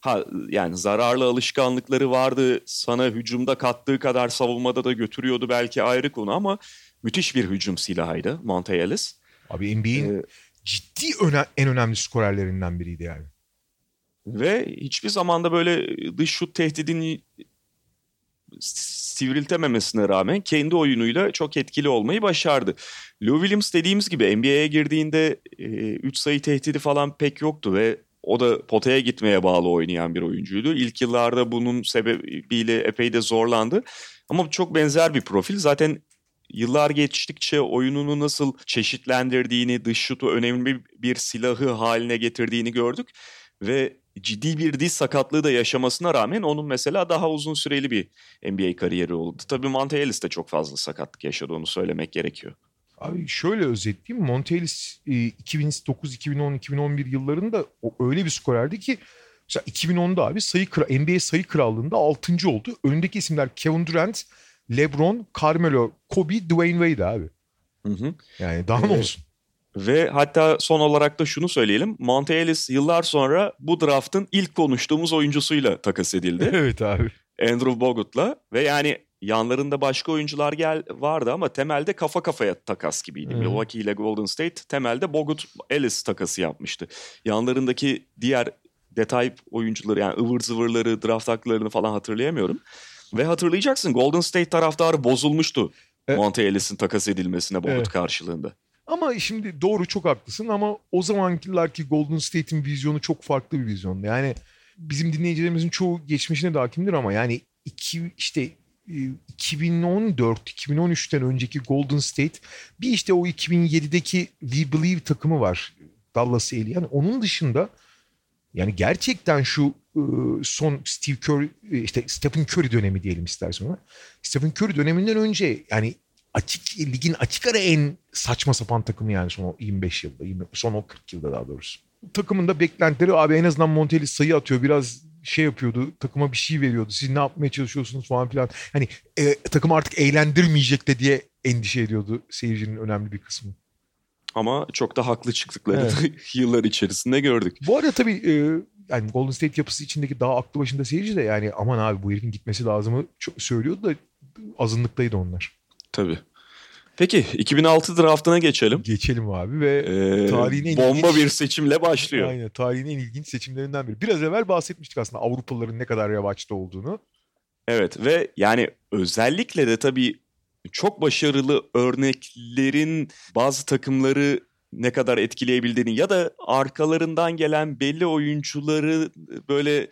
S2: Ha yani zararlı alışkanlıkları vardı. Sana hücumda kattığı kadar savunmada da götürüyordu belki ayrı konu ama müthiş bir hücum silahıydı Monte Ellis.
S3: Abi NBA'in ee, ciddi öne- en önemli skorerlerinden biriydi yani.
S2: Ve hiçbir zamanda böyle dış şut tehdidini sivriltememesine rağmen kendi oyunuyla çok etkili olmayı başardı. Lou Williams dediğimiz gibi NBA'ye girdiğinde 3 e, sayı tehdidi falan pek yoktu ve o da potaya gitmeye bağlı oynayan bir oyuncuydu. İlk yıllarda bunun sebebiyle epey de zorlandı. Ama çok benzer bir profil. Zaten yıllar geçtikçe oyununu nasıl çeşitlendirdiğini, dış şutu önemli bir silahı haline getirdiğini gördük. Ve ciddi bir diz sakatlığı da yaşamasına rağmen onun mesela daha uzun süreli bir NBA kariyeri oldu. Tabii Monte Ellis de çok fazla sakatlık yaşadı onu söylemek gerekiyor.
S3: Abi şöyle özetleyeyim. Monte Ellis 2009, 2010, 2011 yıllarında öyle bir skorerdi ki mesela 2010'da abi sayı NBA sayı krallığında 6. oldu. Önündeki isimler Kevin Durant, LeBron, Carmelo, Kobe, Dwayne Wade abi. Hı hı. Yani daha ne olsun?
S2: Ve hatta son olarak da şunu söyleyelim. Monte Ellis yıllar sonra bu draftın ilk konuştuğumuz oyuncusuyla takas edildi.
S3: evet abi.
S2: Andrew Bogut'la ve yani yanlarında başka oyuncular gel vardı ama temelde kafa kafaya takas gibiydi. Hmm. Milwaukee ile Golden State temelde Bogut Ellis takası yapmıştı. Yanlarındaki diğer detay oyuncuları yani ıvır zıvırları, draft haklarını falan hatırlayamıyorum. Ve hatırlayacaksın Golden State taraftarı bozulmuştu. Evet. Monte Ellis'in takas edilmesine Bogut evet. karşılığında.
S3: Ama şimdi doğru çok haklısın ama o zamankilerki Golden State'in vizyonu çok farklı bir vizyondu. Yani bizim dinleyicilerimizin çoğu geçmişine de hakimdir ama yani iki işte 2014-2013'ten önceki Golden State bir işte o 2007'deki We Believe takımı var Dallas'ı eleyen. Onun dışında yani gerçekten şu son Steve Curry işte Stephen Curry dönemi diyelim istersen ona. Stephen Curry döneminden önce yani açık ligin açık ara en saçma sapan takımı yani son 25 yılda, 20, son o 40 yılda daha doğrusu. Takımın da beklentileri abi en azından Monteli sayı atıyor biraz şey yapıyordu takıma bir şey veriyordu siz ne yapmaya çalışıyorsunuz falan filan hani e, takım artık eğlendirmeyecek de diye endişe ediyordu seyircinin önemli bir kısmı.
S2: Ama çok da haklı çıktıklarını evet. yıllar içerisinde gördük.
S3: Bu arada tabii e, yani Golden State yapısı içindeki daha aklı başında seyirci de yani aman abi bu herifin gitmesi lazımı söylüyordu da azınlıktaydı onlar.
S2: Tabii. Peki 2006 draftına geçelim.
S3: Geçelim abi ve ee,
S2: tarihin en bomba ilginç, bir seçimle başlıyor.
S3: Aynen tarihin en ilginç seçimlerinden biri. Biraz evvel bahsetmiştik aslında Avrupalıların ne kadar yavaşta olduğunu.
S2: Evet ve yani özellikle de tabii çok başarılı örneklerin bazı takımları ne kadar etkileyebildiğini ya da arkalarından gelen belli oyuncuları böyle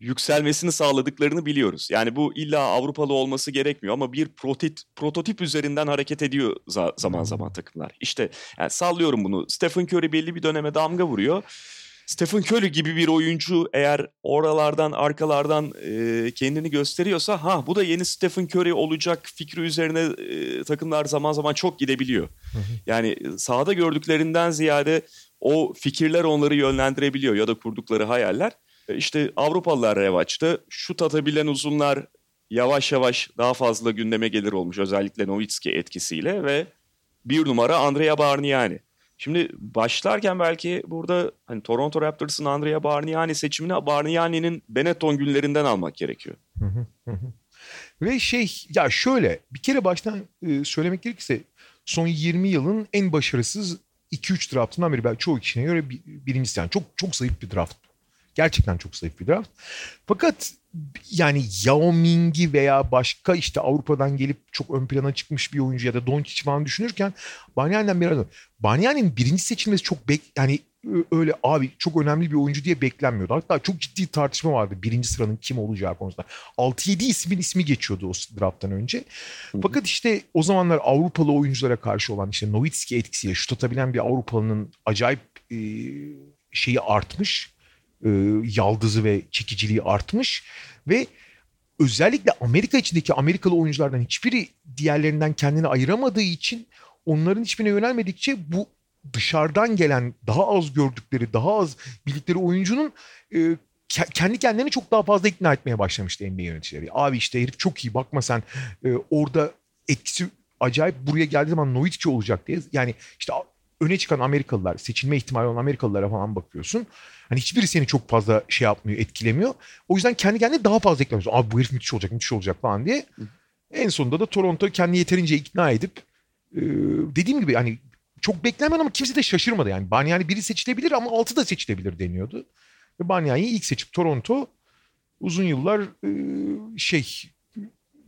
S2: yükselmesini sağladıklarını biliyoruz. Yani bu illa Avrupalı olması gerekmiyor ama bir prototip, prototip üzerinden hareket ediyor zaman zaman takımlar. İşte yani sallıyorum bunu. Stephen Curry belli bir döneme damga vuruyor. Stephen Curry gibi bir oyuncu eğer oralardan arkalardan e, kendini gösteriyorsa ha bu da yeni Stephen Curry olacak fikri üzerine e, takımlar zaman zaman çok gidebiliyor. Hı hı. Yani sahada gördüklerinden ziyade o fikirler onları yönlendirebiliyor ya da kurdukları hayaller. E, işte Avrupalılar revaçta şut atabilen uzunlar yavaş yavaş daha fazla gündeme gelir olmuş özellikle Nowitzki etkisiyle ve bir numara Andrea Bargnani. Şimdi başlarken belki burada hani Toronto Raptors'ın Andrea Bargnani seçimini Bargnani'nin Benetton günlerinden almak gerekiyor.
S3: Ve şey ya şöyle bir kere baştan e, söylemek gerekirse son 20 yılın en başarısız 2-3 draftından biri. Belki çoğu kişine göre bir, birincisi yani çok çok zayıf bir draft. Gerçekten çok zayıf bir draft. Fakat yani Yao Ming'i veya başka işte Avrupa'dan gelip çok ön plana çıkmış bir oyuncu ya da Doncic falan düşünürken Banyan'den biraz Banyan'ın birinci seçilmesi çok bek yani öyle abi çok önemli bir oyuncu diye beklenmiyordu. Hatta çok ciddi tartışma vardı birinci sıranın kim olacağı konusunda. 6-7 ismin ismi geçiyordu o drafttan önce. Fakat işte o zamanlar Avrupalı oyunculara karşı olan işte Nowitzki etkisiyle şut atabilen bir Avrupalı'nın acayip şeyi artmış e, yaldızı ve çekiciliği artmış ve özellikle Amerika içindeki Amerikalı oyunculardan hiçbiri diğerlerinden kendini ayıramadığı için onların hiçbirine yönelmedikçe bu dışarıdan gelen daha az gördükleri, daha az bildikleri oyuncunun e, kendi kendilerini çok daha fazla ikna etmeye başlamıştı NBA yöneticileri. Abi işte herif çok iyi bakma sen e, orada etkisi acayip buraya geldiği zaman Nowitzki olacak diye. Yani işte öne çıkan Amerikalılar, seçilme ihtimali olan Amerikalılara falan bakıyorsun. Hani hiçbiri seni çok fazla şey yapmıyor, etkilemiyor. O yüzden kendi kendine daha fazla eklemiyorsun. Abi bu herif müthiş olacak, müthiş olacak falan diye. En sonunda da Toronto kendini yeterince ikna edip e, dediğim gibi hani çok beklenen ama kimse de şaşırmadı. Yani Banyani biri seçilebilir ama altı da seçilebilir deniyordu. Ve Banyani'yi ilk seçip Toronto uzun yıllar e, şey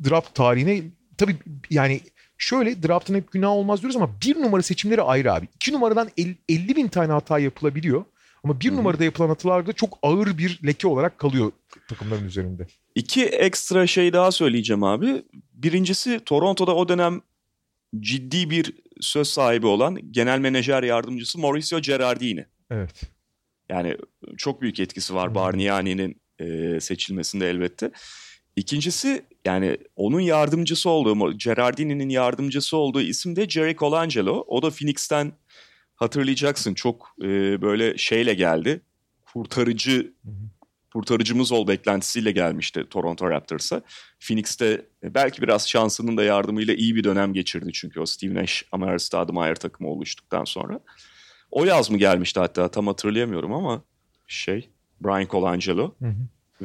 S3: draft tarihine tabii yani şöyle draftın hep günah olmaz diyoruz ama bir numara seçimleri ayrı abi. İki numaradan 50 bin tane hata yapılabiliyor. Ama bir Hı-hı. numarada yapılan hatalar da çok ağır bir leke olarak kalıyor takımların üzerinde.
S2: İki ekstra şey daha söyleyeceğim abi. Birincisi Toronto'da o dönem ciddi bir söz sahibi olan genel menajer yardımcısı Mauricio Gerardini.
S3: Evet.
S2: Yani çok büyük etkisi var Bargnani'nin e, seçilmesinde elbette. İkincisi yani onun yardımcısı olduğu, Gerardini'nin yardımcısı olduğu isim de Jerry Colangelo. O da Phoenix'ten hatırlayacaksın çok e, böyle şeyle geldi. Kurtarıcı kurtarıcımız ol beklentisiyle gelmişti Toronto Raptors'a. Phoenix'te belki biraz şansının da yardımıyla iyi bir dönem geçirdi çünkü o Steve Nash, Amer Stoudemire takımı oluştuktan sonra. O yaz mı gelmişti hatta tam hatırlayamıyorum ama şey Brian Colangelo. Hı hı.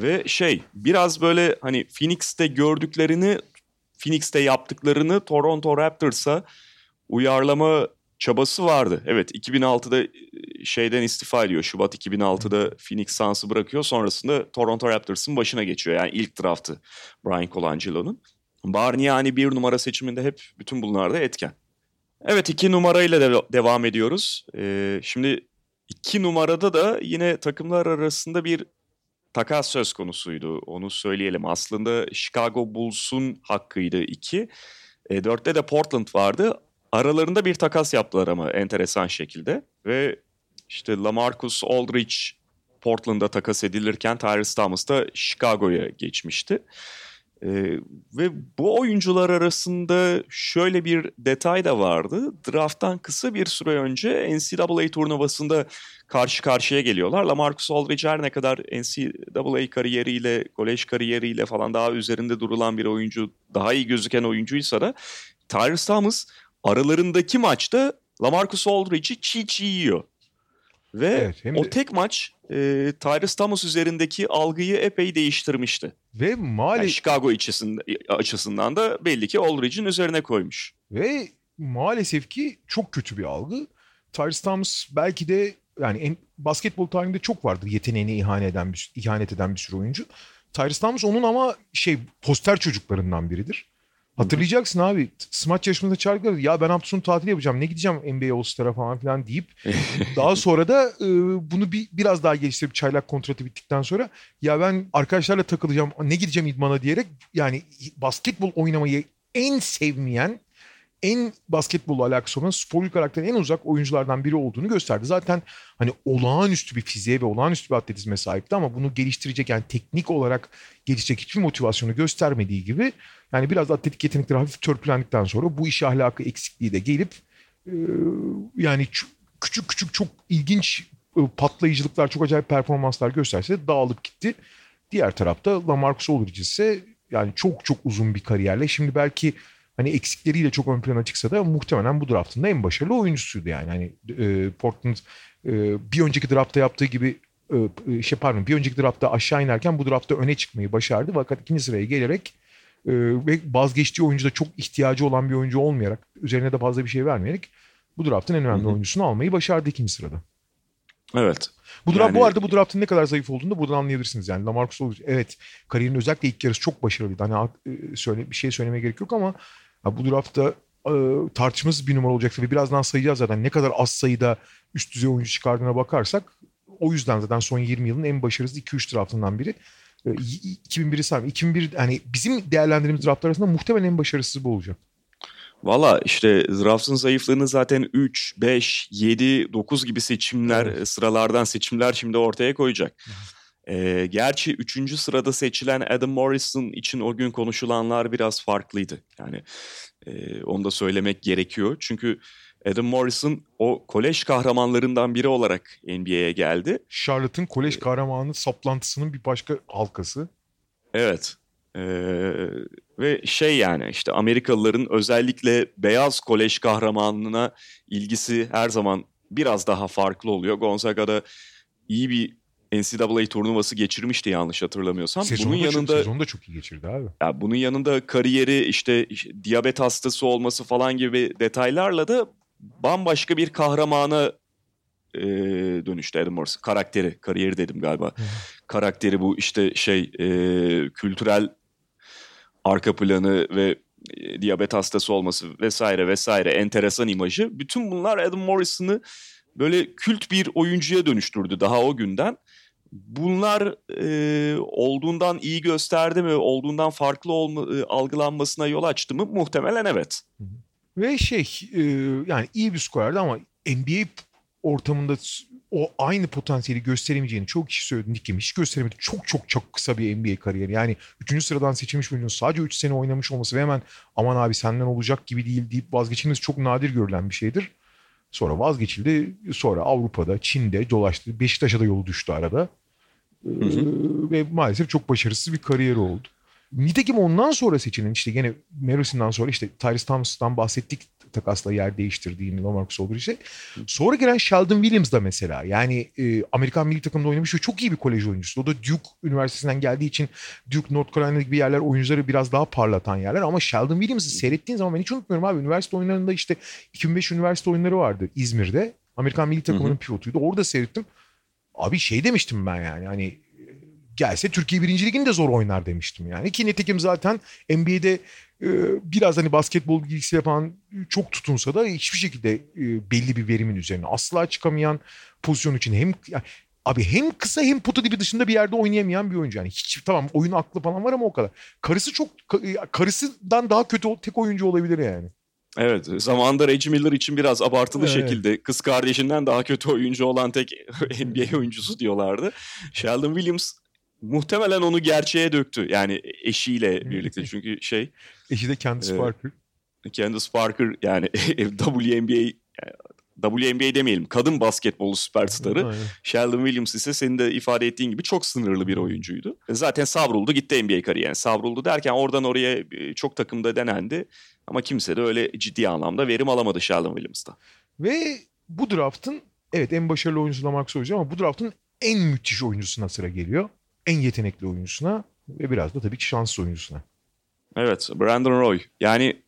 S2: Ve şey biraz böyle hani Phoenix'te gördüklerini Phoenix'te yaptıklarını Toronto Raptors'a uyarlama çabası vardı. Evet 2006'da e, şeyden istifa ediyor. Şubat 2006'da Phoenix Suns'ı bırakıyor. Sonrasında Toronto Raptors'ın başına geçiyor. Yani ilk draftı Brian Colangelo'nun. Bargnani bir numara seçiminde hep bütün bunlarda etken. Evet iki numarayla de devam ediyoruz. Ee, şimdi iki numarada da yine takımlar arasında bir takas söz konusuydu. Onu söyleyelim. Aslında Chicago Bulls'un hakkıydı iki. E, dörtte de Portland vardı. Aralarında bir takas yaptılar ama enteresan şekilde. Ve işte Lamarcus Aldridge Portland'a takas edilirken Tyrese Thomas da Chicago'ya geçmişti. E, ve bu oyuncular arasında şöyle bir detay da vardı. Draft'tan kısa bir süre önce NCAA turnuvasında karşı karşıya geliyorlar. Lamarcus Aldridge her ne kadar NCAA kariyeriyle, kolej kariyeriyle falan daha üzerinde durulan bir oyuncu, daha iyi gözüken oyuncuysa da Tyrese Thomas aralarındaki maçta Lamarcus Aldridge'i çiğ çiğ yiyor. Ve evet, de... o tek maç e, Tyrese Thomas üzerindeki algıyı epey değiştirmişti.
S3: Ve maalesef... Yani
S2: Chicago içisinde, açısından da belli ki Aldridge'in üzerine koymuş.
S3: Ve maalesef ki çok kötü bir algı. Tyrese Thomas belki de yani en, basketbol tarihinde çok vardır yeteneğine ihanet eden bir, ihanet eden bir sürü oyuncu. Tyrese Thomas onun ama şey poster çocuklarından biridir. Hatırlayacaksın abi. Smaç yarışmasında çağırdılar ya ben hafta sonu tatil yapacağım ne gideceğim NBA All-Star'a falan filan deyip daha sonra da e, bunu bir biraz daha geliştirip çaylak kontratı bittikten sonra ya ben arkadaşlarla takılacağım ne gideceğim idmana diyerek yani basketbol oynamayı en sevmeyen en basketbol alakası olan sporcu karakterin en uzak oyunculardan biri olduğunu gösterdi. Zaten hani olağanüstü bir fiziğe ve olağanüstü bir atletizme sahipti ama bunu geliştirecek yani teknik olarak gelişecek hiçbir motivasyonu göstermediği gibi yani biraz atletik yetenekleri hafif törpülendikten sonra bu iş ahlakı eksikliği de gelip e, yani küçük küçük çok ilginç e, patlayıcılıklar, çok acayip performanslar gösterse dağılıp gitti. Diğer tarafta Lamarcus Aldridge ise yani çok çok uzun bir kariyerle şimdi belki hani eksikleriyle çok ön plana çıksa da muhtemelen bu draftın da en başarılı oyuncusuydu yani. Hani e, Portland e, bir önceki draftta yaptığı gibi e, şey pardon bir önceki draftta aşağı inerken bu draftta öne çıkmayı başardı. Fakat ikinci sıraya gelerek e, ve vazgeçtiği oyuncuda çok ihtiyacı olan bir oyuncu olmayarak üzerine de fazla bir şey vermeyerek bu draftın en önemli Hı-hı. oyuncusunu almayı başardı ikinci sırada.
S2: Evet.
S3: Bu draft yani... bu arada bu draftın ne kadar zayıf olduğunu da buradan anlayabilirsiniz. Yani Lamarcus Aldridge evet kariyerin özellikle ilk yarısı çok başarılıydı. Hani e, söyle bir şey söylemeye gerek yok ama bu draftta e, tartışmasız bir numara olacaktır ve birazdan sayacağız zaten ne kadar az sayıda üst düzey oyuncu çıkardığına bakarsak o yüzden zaten son 20 yılın en başarısız 2-3 draftından biri. 2001'i saymıyorum. 2001 hani bizim değerlendirdiğimiz draftlar arasında muhtemelen en başarısız bu olacak.
S2: Valla işte draftın zayıflığını zaten 3, 5, 7, 9 gibi seçimler, evet. sıralardan seçimler şimdi ortaya koyacak. Ee, gerçi 3. sırada seçilen Adam Morrison için o gün konuşulanlar biraz farklıydı. Yani e, onu da söylemek gerekiyor. Çünkü Adam Morrison o kolej kahramanlarından biri olarak NBA'ye geldi.
S3: Charlotte'ın kolej kahramanı saplantısının bir başka halkası.
S2: Evet. Ee, ve şey yani işte Amerikalıların özellikle beyaz kolej kahramanına ilgisi her zaman biraz daha farklı oluyor. Gonzaga'da iyi bir NCAA turnuvası geçirmişti yanlış hatırlamıyorsam.
S3: Sezonu bunun da yanında çok, sezonu da çok iyi geçirdi abi.
S2: Ya bunun yanında kariyeri işte, işte diyabet hastası olması falan gibi detaylarla da bambaşka bir kahramana e, dönüştü Adam Morrison. Karakteri, kariyeri dedim galiba. Karakteri bu işte şey e, kültürel arka planı ve e, diyabet hastası olması vesaire vesaire enteresan imajı. Bütün bunlar Adam Morrison'ı böyle kült bir oyuncuya dönüştürdü daha o günden. Bunlar e, olduğundan iyi gösterdi mi, olduğundan farklı olma, e, algılanmasına yol açtı mı? Muhtemelen evet.
S3: Ve şey e, yani iyi bir skorerdi ama NBA ortamında o aynı potansiyeli gösteremeyeceğini çok kişi söyledi. Nick hiç gösteremedi. Çok çok çok kısa bir NBA kariyeri. Yani 3. sıradan seçilmiş oyuncunun sadece 3 sene oynamış olması ve hemen aman abi senden olacak gibi değil deyip vazgeçilmesi çok nadir görülen bir şeydir. Sonra vazgeçildi. Sonra Avrupa'da, Çin'de dolaştı. Beşiktaş'a da yolu düştü arada. Hı hı. Ee, ve maalesef çok başarısız bir kariyeri oldu. Nitekim ondan sonra seçilen işte gene Marison'dan sonra işte Tyrese Thomas'tan bahsettik takasla yer değiştirdiğini Lamarcus Aldridge'e. Sonra gelen Sheldon Williams da mesela yani e, Amerikan milli takımda oynamış ve çok iyi bir kolej oyuncusu. O da Duke Üniversitesi'nden geldiği için Duke, North Carolina gibi yerler oyuncuları biraz daha parlatan yerler. Ama Sheldon Williams'ı seyrettiğin zaman ben hiç unutmuyorum abi. Üniversite oyunlarında işte 2005 üniversite oyunları vardı İzmir'de. Amerikan milli takımının pivotuydu. Orada seyrettim. Abi şey demiştim ben yani hani gelse Türkiye birinci liginde zor oynar demiştim yani. Ki nitekim zaten NBA'de e, biraz hani basketbol bilgisi yapan çok tutunsa da hiçbir şekilde e, belli bir verimin üzerine asla çıkamayan pozisyon için hem yani, abi hem kısa hem pota dibi dışında bir yerde oynayamayan bir oyuncu. Yani hiç tamam oyun aklı falan var ama o kadar. Karısı çok karısından daha kötü tek oyuncu olabilir yani.
S2: Evet zamanında Reggie Miller için biraz abartılı evet. şekilde kız kardeşinden daha kötü oyuncu olan tek NBA oyuncusu diyorlardı. Sheldon Williams muhtemelen onu gerçeğe döktü. Yani eşiyle birlikte çünkü şey.
S3: Eşi de Candice Parker.
S2: Candice Parker yani WNBA WNBA demeyelim kadın basketbol süperstarı. Aynen. Sheldon Williams ise senin de ifade ettiğin gibi çok sınırlı bir oyuncuydu. Zaten savruldu gitti NBA kariyerine. Savruldu derken oradan oraya çok takımda denendi. Ama kimse de öyle ciddi anlamda verim alamadı Sheldon Williams'ta.
S3: Ve bu draftın evet en başarılı oyuncusu Lamarcus Aldridge ama bu draftın en müthiş oyuncusuna sıra geliyor. En yetenekli oyuncusuna ve biraz da tabii ki şanslı oyuncusuna.
S2: Evet Brandon Roy. Yani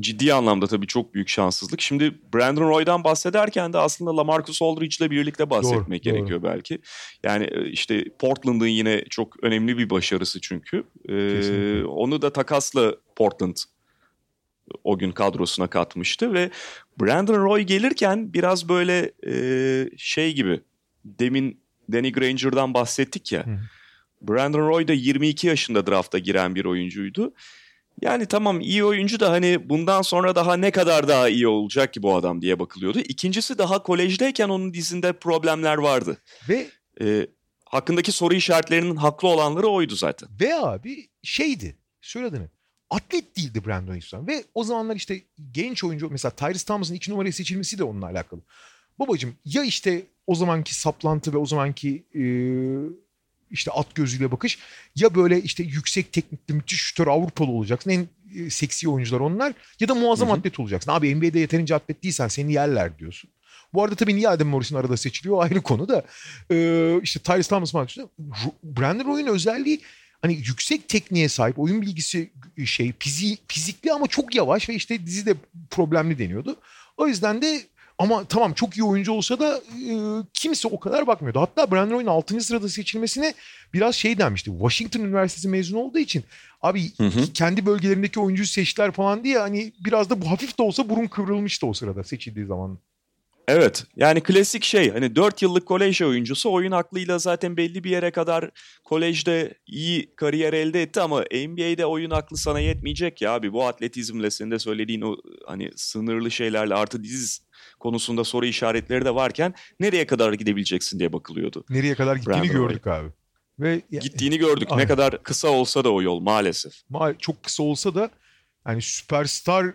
S2: ciddi anlamda tabii çok büyük şanssızlık. Şimdi Brandon Roy'dan bahsederken de aslında LaMarcus Aldridge ile birlikte bahsetmek doğru, gerekiyor doğru. belki. Yani e, işte Portland'ın yine çok önemli bir başarısı çünkü. Ee, onu da takasla Portland o gün kadrosuna katmıştı ve Brandon Roy gelirken biraz böyle e, şey gibi demin Danny Granger'dan bahsettik ya. Hı. Brandon Roy da 22 yaşında drafta giren bir oyuncuydu. Yani tamam iyi oyuncu da hani bundan sonra daha ne kadar daha iyi olacak ki bu adam diye bakılıyordu. İkincisi daha kolejdeyken onun dizinde problemler vardı.
S3: Ve
S2: e, hakkındaki soru işaretlerinin haklı olanları oydu zaten.
S3: Ve abi şeydi söyle adını atlet değildi Brandon Ingram. Ve o zamanlar işte genç oyuncu mesela Tyrese Thomas'ın iki numaraya seçilmesi de onunla alakalı. Babacım ya işte o zamanki saplantı ve o zamanki e, işte at gözüyle bakış ya böyle işte yüksek teknikli müthiş şütör Avrupalı olacaksın. En e, seksi oyuncular onlar ya da muazzam Hı-hı. atlet olacaksın. Abi NBA'de yeterince atlet değilsen seni yerler diyorsun. Bu arada tabii niye Adam Morrison arada seçiliyor ayrı konu da. Ee, işte Tyrese Thomas maçında Brandon Roy'un özelliği hani yüksek tekniğe sahip oyun bilgisi şey fizi, fizikli ama çok yavaş ve işte dizi de problemli deniyordu. O yüzden de ama tamam çok iyi oyuncu olsa da e, kimse o kadar bakmıyordu. Hatta Brandon Roy'un 6. sırada seçilmesine biraz şey denmişti. Washington Üniversitesi mezunu olduğu için abi hı hı. kendi bölgelerindeki oyuncuyu seçtiler falan diye hani biraz da bu hafif de olsa burun kıvrılmıştı o sırada seçildiği zaman.
S2: Evet yani klasik şey hani 4 yıllık kolej oyuncusu oyun aklıyla zaten belli bir yere kadar kolejde iyi kariyer elde etti ama NBA'de oyun aklı sana yetmeyecek ya abi bu atletizmle senin de söylediğin o hani sınırlı şeylerle artı diz konusunda soru işaretleri de varken nereye kadar gidebileceksin diye bakılıyordu.
S3: Nereye kadar gittiğini Brandon gördük abi.
S2: Ve gittiğini gördük. Aynen. Ne kadar kısa olsa da o yol maalesef.
S3: Ma çok kısa olsa da yani süperstar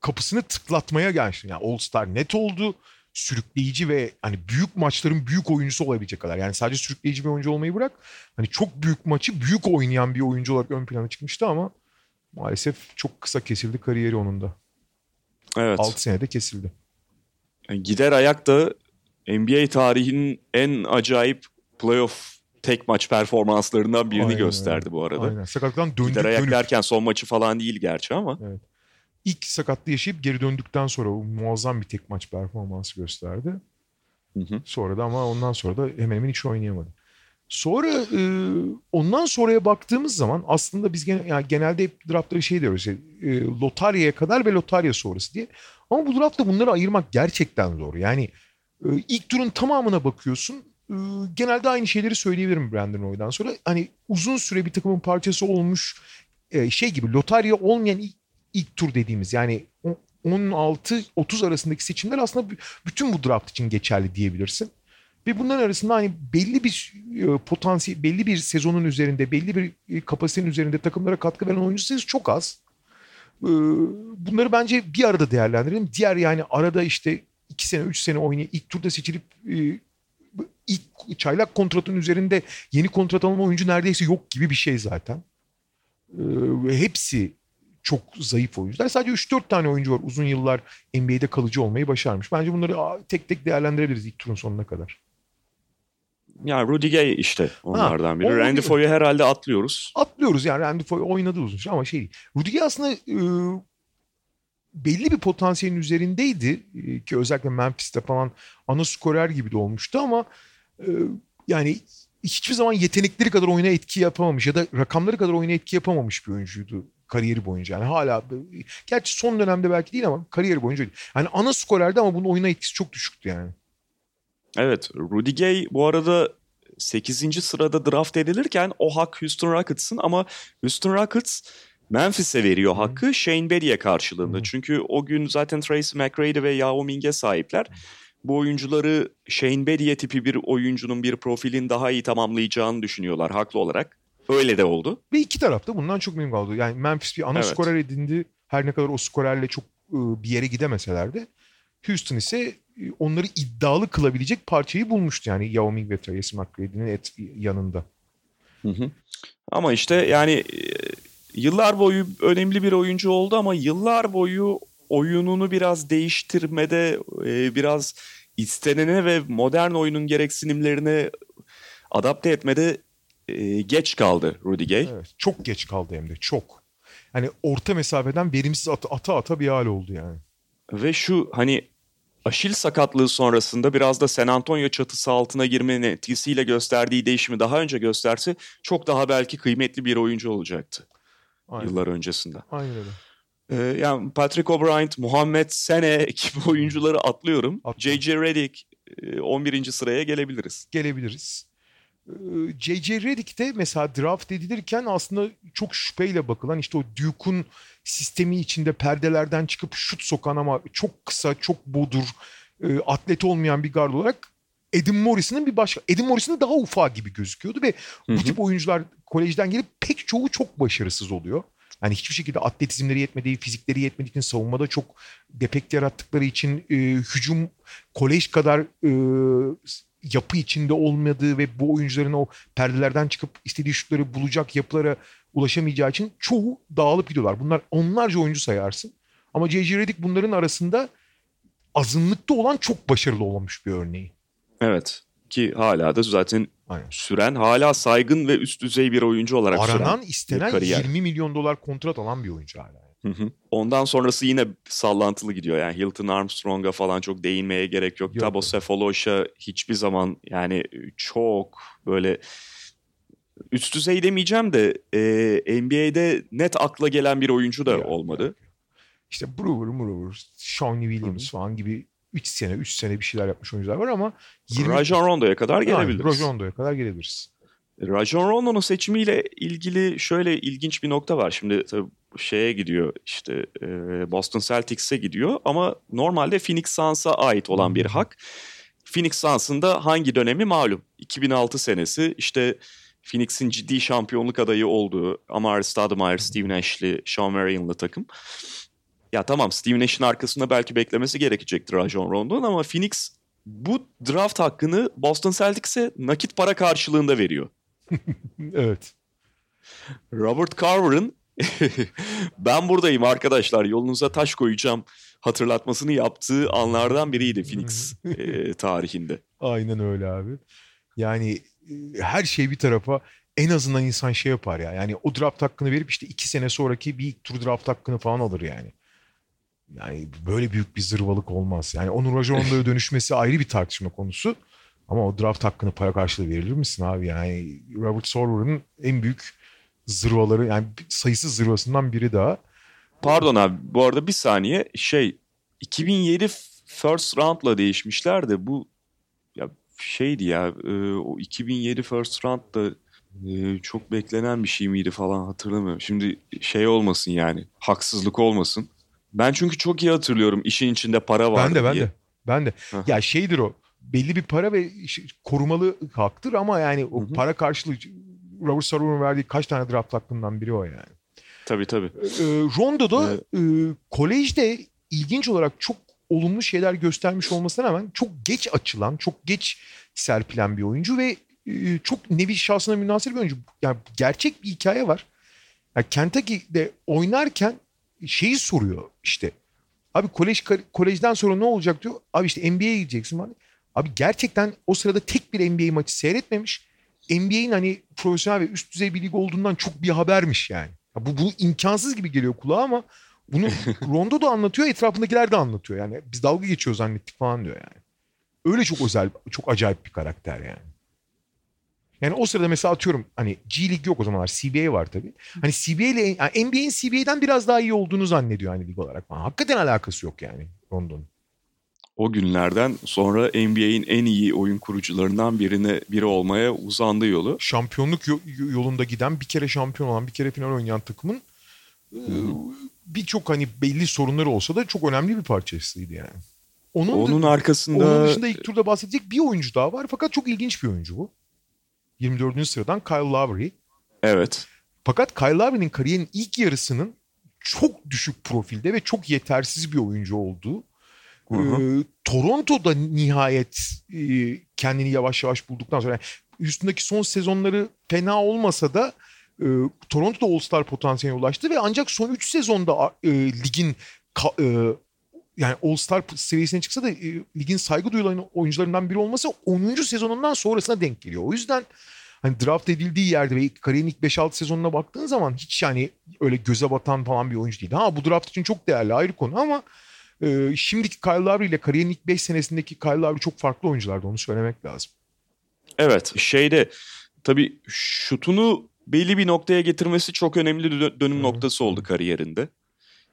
S3: kapısını tıklatmaya gelmişti. Yani All Star net oldu sürükleyici ve hani büyük maçların büyük oyuncusu olabilecek kadar. Yani sadece sürükleyici bir oyuncu olmayı bırak. Hani çok büyük maçı büyük oynayan bir oyuncu olarak ön plana çıkmıştı ama maalesef çok kısa kesildi kariyeri onun da.
S2: Evet.
S3: 6 senede kesildi.
S2: Yani gider ayak da NBA tarihinin en acayip playoff tek maç performanslarından birini Aynen, gösterdi bu arada. Aynen.
S3: Sakatlıktan döndük
S2: Gider ayak derken son maçı falan değil gerçi ama.
S3: Evet ilk sakatlığı yaşayıp geri döndükten sonra muazzam bir tek maç performansı gösterdi. Hı hı. Sonra da ama ondan sonra da hemen hemen hiç oynayamadı. Sonra e, ondan sonraya baktığımız zaman aslında biz gene, yani genelde hep draftları şey diyoruz. E, lotaryaya kadar ve lotarya sonrası diye. Ama bu draftta bunları ayırmak gerçekten zor. Yani e, ilk turun tamamına bakıyorsun. E, genelde aynı şeyleri söyleyebilirim Brandon Roy'dan sonra. Hani uzun süre bir takımın parçası olmuş e, şey gibi lotarya olmayan ilk ilk tur dediğimiz yani 16-30 arasındaki seçimler aslında bütün bu draft için geçerli diyebilirsin. Ve bunların arasında hani belli bir e, potansiyel, belli bir sezonun üzerinde, belli bir e, kapasitenin üzerinde takımlara katkı veren oyuncu sayısı çok az. E, bunları bence bir arada değerlendirelim. Diğer yani arada işte iki sene, üç sene oynayıp ilk turda seçilip ilk çaylak kontratın üzerinde yeni kontrat alan oyuncu neredeyse yok gibi bir şey zaten. Hepsi çok zayıf oyuncular. Sadece 3-4 tane oyuncu var uzun yıllar NBA'de kalıcı olmayı başarmış. Bence bunları tek tek değerlendirebiliriz ilk turun sonuna kadar.
S2: Ya Rudy Gay işte onlardan ha, biri. Randy Foy'u herhalde atlıyoruz.
S3: Atlıyoruz yani Randy Foy oynadı uzun süre ama şey değil. Rudy Gay aslında e, belli bir potansiyelin üzerindeydi e, ki özellikle Memphis'te falan ana skorer gibi de olmuştu ama e, yani hiçbir zaman yetenekleri kadar oyuna etki yapamamış ya da rakamları kadar oyuna etki yapamamış bir oyuncuydu kariyeri boyunca. Yani hala gerçi son dönemde belki değil ama kariyeri boyunca Yani ana skorerde ama bunun oyuna etkisi çok düşüktü yani.
S2: Evet. Rudy Gay bu arada 8. sırada draft edilirken o hak Houston Rockets'ın ama Houston Rockets Memphis'e veriyor hakkı Shane Barry'e karşılığında. Hı. Çünkü o gün zaten Tracy McGrady ve Yao Ming'e sahipler. bu oyuncuları Shane Bediye tipi bir oyuncunun bir profilin daha iyi tamamlayacağını düşünüyorlar haklı olarak. Öyle de oldu.
S3: Ve iki tarafta bundan çok memnun kaldı. Yani Memphis bir ana
S2: Evet.
S3: skorer edindi. Her ne kadar o skorerle çok e, bir yere gidemeseler de. Houston ise e, onları iddialı kılabilecek parçayı bulmuştu. Yani Yao Ming ve Tracy McGrady'nin et yanında.
S2: Hı hı. Ama işte yani e, yıllar boyu önemli bir oyuncu oldu ama yıllar boyu oyununu biraz değiştirmede biraz istenene ve modern oyunun gereksinimlerine adapte etmede e, geç kaldı Rudy Gay.
S3: Evet, çok geç kaldı hem de çok. Hani orta mesafeden verimsiz ata ata, ata bir hal oldu yani.
S2: Ve şu hani Aşil sakatlığı sonrasında biraz da San Antonio çatısı altına girmenin etkisiyle gösterdiği değişimi daha önce gösterse çok daha belki kıymetli bir oyuncu olacaktı
S3: Aynen,
S2: yıllar öncesinde.
S3: aynen öyle.
S2: Ee, yani Patrick O'Brien, Muhammed Sene gibi oyuncuları atlıyorum.
S3: Atla.
S2: J.J. Redick e, 11. sıraya gelebiliriz.
S3: Gelebiliriz. Ee, J.J. Redick de mesela draft edilirken aslında çok şüpheyle bakılan işte o Duke'un sistemi içinde perdelerden çıkıp şut sokan ama çok kısa, çok bodur, e, atlet olmayan bir guard olarak Edim Morrison'ın bir başka... Edim Morrison'ın daha ufağı gibi gözüküyordu ve
S2: Hı
S3: bu
S2: hı.
S3: tip oyuncular kolejden gelip pek çoğu çok başarısız oluyor. Yani hiçbir şekilde atletizmleri yetmediği, fizikleri yetmediği için savunmada çok defekt yarattıkları için e, hücum kolej kadar e, yapı içinde olmadığı ve bu oyuncuların o perdelerden çıkıp istediği şutları bulacak yapılara ulaşamayacağı için çoğu dağılıp gidiyorlar. Bunlar onlarca oyuncu sayarsın. Ama J.J. Redick bunların arasında azınlıkta olan çok başarılı olmuş bir örneği.
S2: Evet ki hala da zaten
S3: Aynen.
S2: süren, hala saygın ve üst düzey bir oyuncu olarak
S3: Aranan,
S2: süren.
S3: istenen
S2: kariyer.
S3: 20 milyon dolar kontrat alan bir oyuncu hala.
S2: Hı hı. Ondan sonrası yine sallantılı gidiyor. Yani Hilton Armstrong'a falan çok değinmeye gerek yok.
S3: Yok.
S2: Tabo Sefolosha hiçbir zaman yani çok böyle üst düzey demeyeceğim de e, NBA'de net akla gelen bir oyuncu da
S3: Yok,
S2: olmadı.
S3: yok. İşte Brewer, Brewer, Shawnee Williams falan gibi 3 sene 3 sene bir şeyler yapmış oyuncular var ama 20
S2: Rajon Rondo'ya kadar gelebiliriz.
S3: Rajon Rondo'ya kadar gelebiliriz.
S2: Rajon Rondo'nun seçimiyle ilgili şöyle ilginç bir nokta var. Şimdi tabii şeye gidiyor işte e, Boston Celtics'e gidiyor ama normalde Phoenix Suns'a ait olan bir hak. Phoenix Suns'ın da hangi dönemi malum? 2006 senesi işte Phoenix'in ciddi şampiyonluk adayı olduğu Amari Stoudemire, Steve Nash'li, Sean Marion'lı takım. Ya tamam Steve Nash'in arkasında belki beklemesi gerekecektir Rajon Rondo'nun ama Phoenix bu draft hakkını Boston Celtics'e nakit para karşılığında veriyor.
S3: Evet.
S2: Robert Carver'ın ben buradayım arkadaşlar yolunuza taş koyacağım hatırlatmasını yaptığı anlardan biriydi Phoenix e, tarihinde.
S3: Aynen öyle abi. Yani e, her şey bir tarafa en azından insan şey yapar ya. Yani o draft hakkını verip işte iki sene sonraki bir ilk tur draft hakkını falan alır yani. Yani böyle büyük bir zırvalık olmaz. Yani onun Rajondo'ya dönüşmesi ayrı bir tartışma konusu. Ama o draft hakkını para karşılığı verilir misin abi? Yani Robert Sorver'ın en büyük zırvaları yani sayısız zırvasından biri daha.
S2: Pardon abi bu arada bir saniye şey 2007 first round'la değişmişler de bu ya şeydi ya e, o 2007 first round da e, çok beklenen bir şey miydi falan hatırlamıyorum. Şimdi şey olmasın yani haksızlık olmasın. Ben çünkü çok iyi hatırlıyorum işin içinde para vardı
S3: Ben de ben
S2: diye.
S3: de. Ben de. Ya şeydir o. Belli bir para ve korumalı haktır ama yani o
S2: Hı hı.
S3: para karşılığı Robert Sarver'ın verdiği kaç tane draft hakkından biri o yani.
S2: Tabii tabii.
S3: Ee, Rondo'da
S2: Evet.
S3: e, kolejde ilginç olarak çok olumlu şeyler göstermiş olmasına rağmen çok geç açılan, çok geç serpilen bir oyuncu ve e, çok nevi şahsına münasır bir oyuncu. Yani gerçek bir hikaye var. Yani Kentucky'de oynarken şeyi soruyor işte. Abi kolej kolejden sonra ne olacak diyor. Abi işte NBA'ye gideceksin falan. Abi gerçekten o sırada tek bir NBA maçı seyretmemiş. NBA'in hani profesyonel ve üst düzey bir lig olduğundan çok bir habermiş yani. Ya bu, bu imkansız gibi geliyor kulağa ama bunu Rondo da anlatıyor, etrafındakiler de anlatıyor. Yani biz dalga geçiyor zannettik falan diyor yani. Öyle çok özel, çok acayip bir karakter yani. Yani o sırada mesela atıyorum hani G League yok o zamanlar CBA var tabii. Hani CBA ile yani NBA'in CBA'den biraz daha iyi olduğunu zannediyor hani lig olarak falan. Hakikaten alakası yok yani Rondo'nun.
S2: O günlerden sonra NBA'in en iyi oyun kurucularından birine biri olmaya uzandı yolu.
S3: Şampiyonluk yo- yolunda giden bir kere şampiyon olan bir kere final oynayan takımın e, birçok hani belli sorunları olsa da çok önemli bir parçasıydı yani. Onun,
S2: Onun
S3: da-
S2: arkasında
S3: onun dışında ilk turda bahsedecek bir oyuncu daha var. Fakat çok ilginç bir oyuncu bu. 24. sıradan Kyle Lowry.
S2: evet.
S3: Fakat Kyle Lowry'nin kariyerinin ilk yarısının çok düşük profilde ve çok yetersiz bir oyuncu olduğu.
S2: Hı hı.
S3: Ee, Toronto'da nihayet e, kendini yavaş yavaş bulduktan sonra yani üstündeki son sezonları fena olmasa da e, Toronto'da All-Star potansiyeline ulaştı ve ancak son 3 sezonda e, ligin ka- e, yani All-Star seviyesine çıksa da e, ligin saygı duyulan oyuncularından biri olması 10. sezonundan sonrasına denk geliyor. O yüzden hani draft edildiği yerde ve kariyerin ilk 5-6 sezonuna baktığın zaman hiç yani öyle göze batan falan bir oyuncu değil. Ha bu draft için çok değerli ayrı konu ama e, şimdiki Kyle Lowry ile kariyerin ilk 5 senesindeki Kyle Lowry çok farklı oyunculardı onu söylemek lazım.
S2: Evet şeyde tabii şutunu belli bir noktaya getirmesi çok önemli dö- dönüm
S3: Hı.
S2: noktası oldu kariyerinde.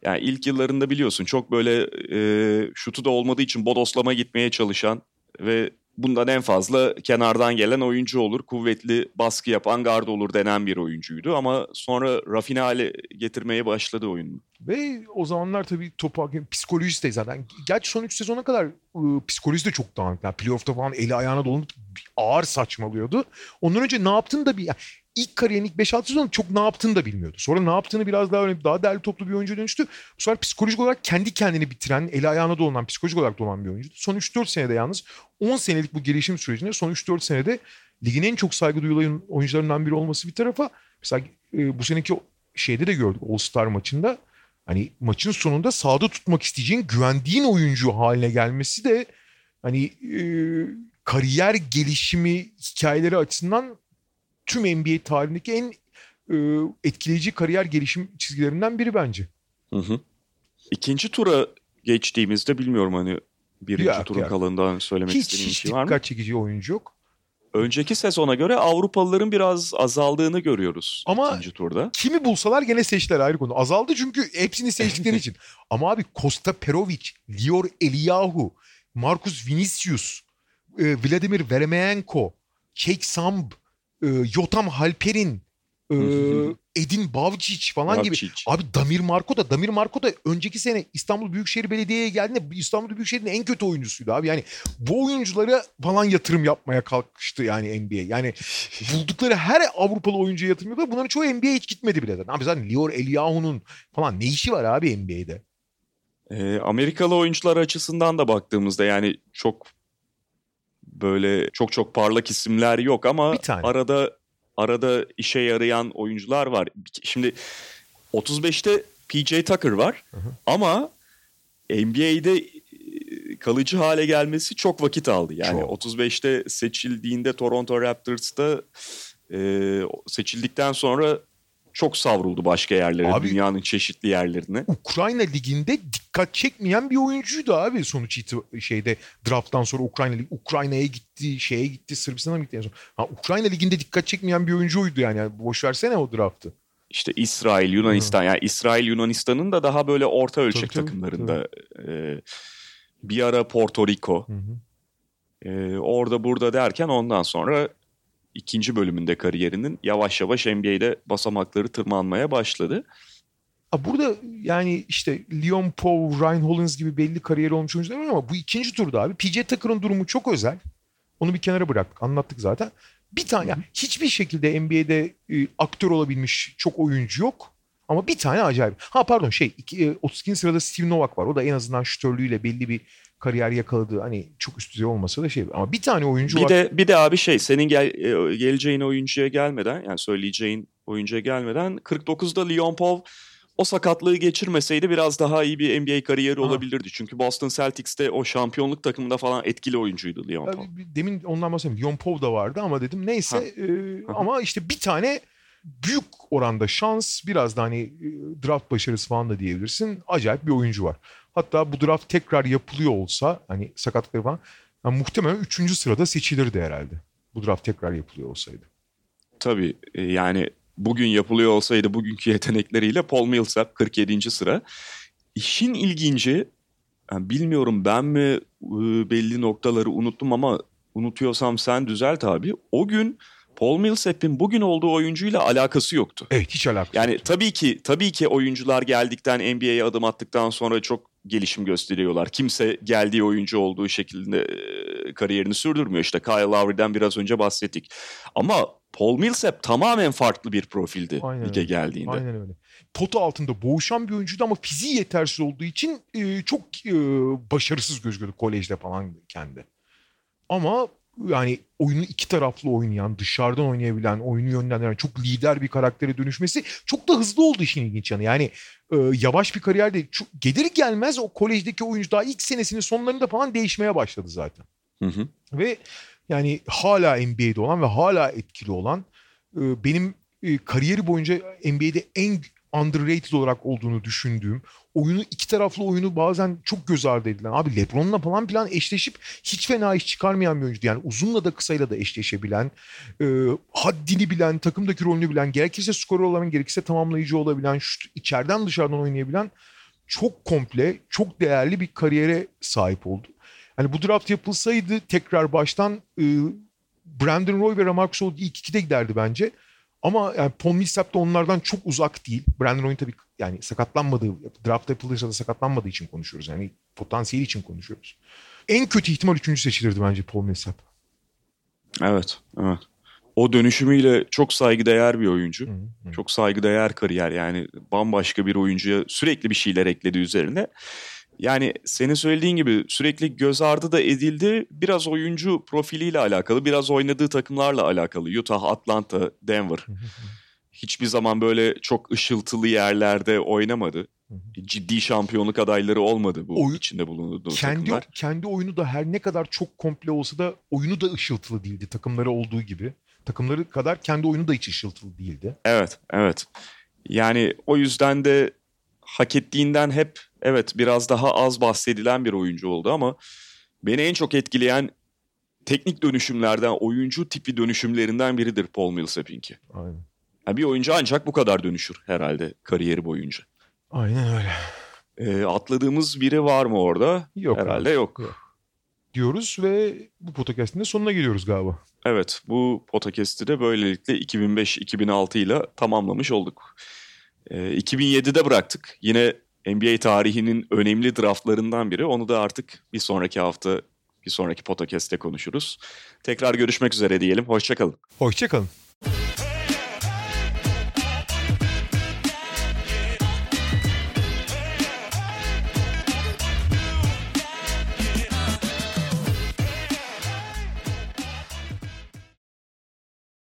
S2: Yani ilk yıllarında biliyorsun çok böyle e, şutu da olmadığı için bodoslama gitmeye çalışan ve bundan en fazla kenardan gelen oyuncu olur. Kuvvetli baskı yapan gard olur denen bir oyuncuydu ama sonra rafine hale getirmeye başladı oyunu.
S3: Ve o zamanlar tabii hakem psikolojisi de zaten. Gerçi son 3 sezona kadar e, psikolojisi de çok dağınık. Yani playoff'ta falan eli ayağına dolanıp ağır saçmalıyordu. Ondan önce ne yaptığını da bir... İlk kariyerin ilk 5-6 sezonu çok ne yaptığını da bilmiyordu. Sonra ne yaptığını biraz daha öyle daha değerli toplu bir oyuncuya dönüştü. Bu sefer psikolojik olarak kendi kendini bitiren, eli ayağına dolanan, psikolojik olarak dolanan bir oyuncuydu. Son 3-4 senede yalnız 10 senelik bu gelişim sürecinde son 3-4 senede ligin en çok saygı duyulan oyuncularından biri olması bir tarafa. Mesela e, bu seneki şeyde de gördük All-Star maçında. Hani maçın sonunda sahada tutmak isteyeceğin, güvendiğin oyuncu haline gelmesi de hani e, kariyer gelişimi hikayeleri açısından tüm NBA tarihindeki en e, etkileyici kariyer gelişim çizgilerinden biri bence.
S2: Hı hı. İkinci tura geçtiğimizde bilmiyorum hani birinci
S3: Yok,
S2: turun
S3: yok.
S2: kalanından söylemek
S3: Hiç,
S2: istediğin bir
S3: hiç
S2: şey var mı?
S3: dikkat çekici oyuncu yok.
S2: Önceki sezona göre Avrupalıların biraz azaldığını görüyoruz
S3: Ama-
S2: ikinci turda.
S3: Kimi bulsalar gene seçtiler ayrı konu. Azaldı çünkü hepsini seçtikleri için. Ama abi Costa Perovic, Lior Eliyahu, Marcus Vinicius, e, Vladimir Veremenko, Çek Samb, e, Yotam Halperin, e, Edin Bavcic falan gibi.
S2: Rapčić.
S3: Abi Damir Marko da Damir Marko da önceki sene İstanbul Büyükşehir Belediye'ye geldiğinde İstanbul Büyükşehir'in en kötü oyuncusuydu abi. Yani bu oyunculara falan yatırım yapmaya kalkıştı yani NBA. Yani buldukları her Avrupalı oyuncuya yatırım yapıyor. Bunların çoğu NBA'ye hiç gitmedi bile zaten. Abi zaten Lior Eliyahu'nun falan ne işi var abi NBA'de?
S2: Ee, Amerikalı oyuncular açısından da baktığımızda yani çok böyle çok çok parlak isimler yok ama arada arada işe yarayan oyuncular var. Şimdi 35'te PJ Tucker var
S3: Hı hı.
S2: ama NBA'de e, kalıcı hale gelmesi çok vakit aldı. Yani
S3: Çok.
S2: 35'te seçildiğinde Toronto Raptors'ta e, seçildikten sonra çok savruldu başka yerlere,
S3: Abi-
S2: dünyanın çeşitli yerlerine.
S3: Ukrayna liginde dikkat çekmeyen bir oyuncuydu abi sonuç iti şeyde drafttan sonra Ukrayna lig Ukrayna'ya gitti, şeye gitti, Sırbistan'a gitti en son. Ha, Ukrayna liginde dikkat çekmeyen bir oyuncuydu yani. yani boş versene o draftı.
S2: İşte İsrail, Yunanistan yani İsrail Yunanistan'ın da daha böyle orta ölçek
S3: Tabii, tabii,
S2: takımlarında e, bir ara Porto Rico
S3: Hı hı.
S2: e, orada burada derken ondan sonra ikinci bölümünde kariyerinin yavaş yavaş NBA'de basamakları tırmanmaya başladı.
S3: Burada yani işte Leon Pau, Ryan Hollins gibi belli kariyeri olmuş oyuncular var ama bu ikinci turda abi PJ Tucker'ın durumu çok özel. Onu bir kenara bıraktık. Anlattık zaten. Bir tane yani hiçbir şekilde NBA'de e, aktör olabilmiş çok oyuncu yok. Ama bir tane acayip. Ha pardon şey iki, e, 32. sırada Steve Novak var. O da en azından şütörlüğüyle belli bir kariyer yakaladı. Hani çok üst düzey olmasa da şey. Ama bir tane oyuncu
S2: Bir
S3: var.
S2: de bir de abi şey senin gel, e, geleceğin oyuncuya gelmeden yani söyleyeceğin oyuncuya gelmeden 49'da Leon Paul o sakatlığı geçirmeseydi biraz daha iyi bir NBA kariyeri
S3: Ha.
S2: olabilirdi. Çünkü Boston Celtics'te o şampiyonluk takımında falan etkili oyuncuydu Leon Paul.
S3: Demin ondan bahsettim. Leon Pau da vardı ama dedim neyse.
S2: Ha.
S3: e, ama işte bir tane büyük oranda şans biraz da hani e, draft başarısı falan da diyebilirsin. Acayip bir oyuncu var. Hatta bu draft tekrar yapılıyor olsa hani sakatlıkları falan yani muhtemelen 3. sırada seçilirdi herhalde. Bu draft tekrar yapılıyor olsaydı.
S2: Tabii e, yani bugün yapılıyor olsaydı bugünkü yetenekleriyle Paul Millsap 47. sıra. İşin ilginci yani bilmiyorum ben mi e, belli noktaları unuttum ama unutuyorsam sen düzelt abi. O gün Paul Millsap'in bugün olduğu oyuncuyla alakası yoktu.
S3: Evet hiç alakası
S2: Yani
S3: yok.
S2: tabii ki tabii ki oyuncular geldikten NBA'ye adım attıktan sonra çok gelişim gösteriyorlar. Kimse geldiği oyuncu olduğu şekilde e, kariyerini sürdürmüyor. İşte Kyle Lowry'den biraz önce bahsettik. Ama Paul Millsap tamamen farklı bir profildi
S3: Aynen
S2: lige
S3: öyle.
S2: geldiğinde.
S3: Aynen öyle. Pota altında boğuşan bir oyuncuydu ama fiziği yetersiz olduğu için e, çok e, başarısız gözüküyordu kolejde falan kendi. Ama yani oyunu iki taraflı oynayan, dışarıdan oynayabilen, oyunu yönlendiren çok lider bir karaktere dönüşmesi çok da hızlı oldu işin ilginç yanı. Yani e, yavaş bir kariyer değil. Çok, gelir gelmez o kolejdeki oyuncu daha ilk senesinin sonlarında falan değişmeye başladı zaten.
S2: Hı hı.
S3: Ve yani hala NBA'de olan ve hala etkili olan e, benim e, kariyeri boyunca NBA'de en underrated olarak olduğunu düşündüğüm oyunu iki taraflı oyunu bazen çok göz ardı edilen abi Lebron'la falan filan eşleşip hiç fena iş çıkarmayan bir oyuncu yani uzunla da kısayla da eşleşebilen e, haddini bilen takımdaki rolünü bilen gerekirse skorer olan gerekirse tamamlayıcı olabilen şut, içeriden dışarıdan oynayabilen çok komple çok değerli bir kariyere sahip oldu. Hani bu draft yapılsaydı tekrar baştan e, Brandon Roy ve Lamarcus Aldridge ilk ikide giderdi bence. Ama yani Paul Millsap da onlardan çok uzak değil. Brandon Roy'un tabii yani sakatlanmadığı, draft yapılırsa da sakatlanmadığı için konuşuyoruz. Yani potansiyeli için konuşuyoruz. En kötü ihtimal üçüncü seçilirdi bence Paul Millsap.
S2: Evet, evet. O dönüşümüyle çok saygıdeğer bir oyuncu.
S3: Hı hı.
S2: Çok saygıdeğer kariyer yani bambaşka bir oyuncuya sürekli bir şeyler ekledi üzerine. Yani senin söylediğin gibi sürekli göz ardı da edildi. Biraz oyuncu profiliyle alakalı, biraz oynadığı takımlarla alakalı. Utah, Atlanta, Denver. Hiçbir zaman böyle çok ışıltılı yerlerde oynamadı. Ciddi şampiyonluk adayları olmadı bu
S3: Oyun-
S2: içinde bulunduğu
S3: kendi
S2: takımlar.
S3: kendi oyunu da her ne kadar çok komple olsa da oyunu da ışıltılı değildi takımları olduğu gibi. Takımları kadar kendi oyunu da hiç ışıltılı değildi.
S2: Evet, evet. Yani o yüzden de hak ettiğinden hep evet biraz daha az bahsedilen bir oyuncu oldu ama beni en çok etkileyen teknik dönüşümlerden, oyuncu tipi dönüşümlerinden biridir Paul Millsap'inki.
S3: Aynen.
S2: Yani bir oyuncu ancak bu kadar dönüşür herhalde kariyeri boyunca.
S3: Aynen öyle.
S2: Ee, atladığımız biri var mı orada?
S3: Yok
S2: herhalde
S3: abi.
S2: yok.
S3: Yok. Diyoruz ve bu podcast'in de sonuna geliyoruz galiba.
S2: Evet, bu podcast'i de böylelikle 2005-2006 ile tamamlamış olduk. Ee, 2007'de bıraktık. Yine NBA tarihinin önemli draftlarından biri. Onu da artık bir sonraki hafta, bir sonraki podcast'te konuşuruz. Tekrar görüşmek üzere diyelim. Hoşçakalın.
S3: Hoşçakalın.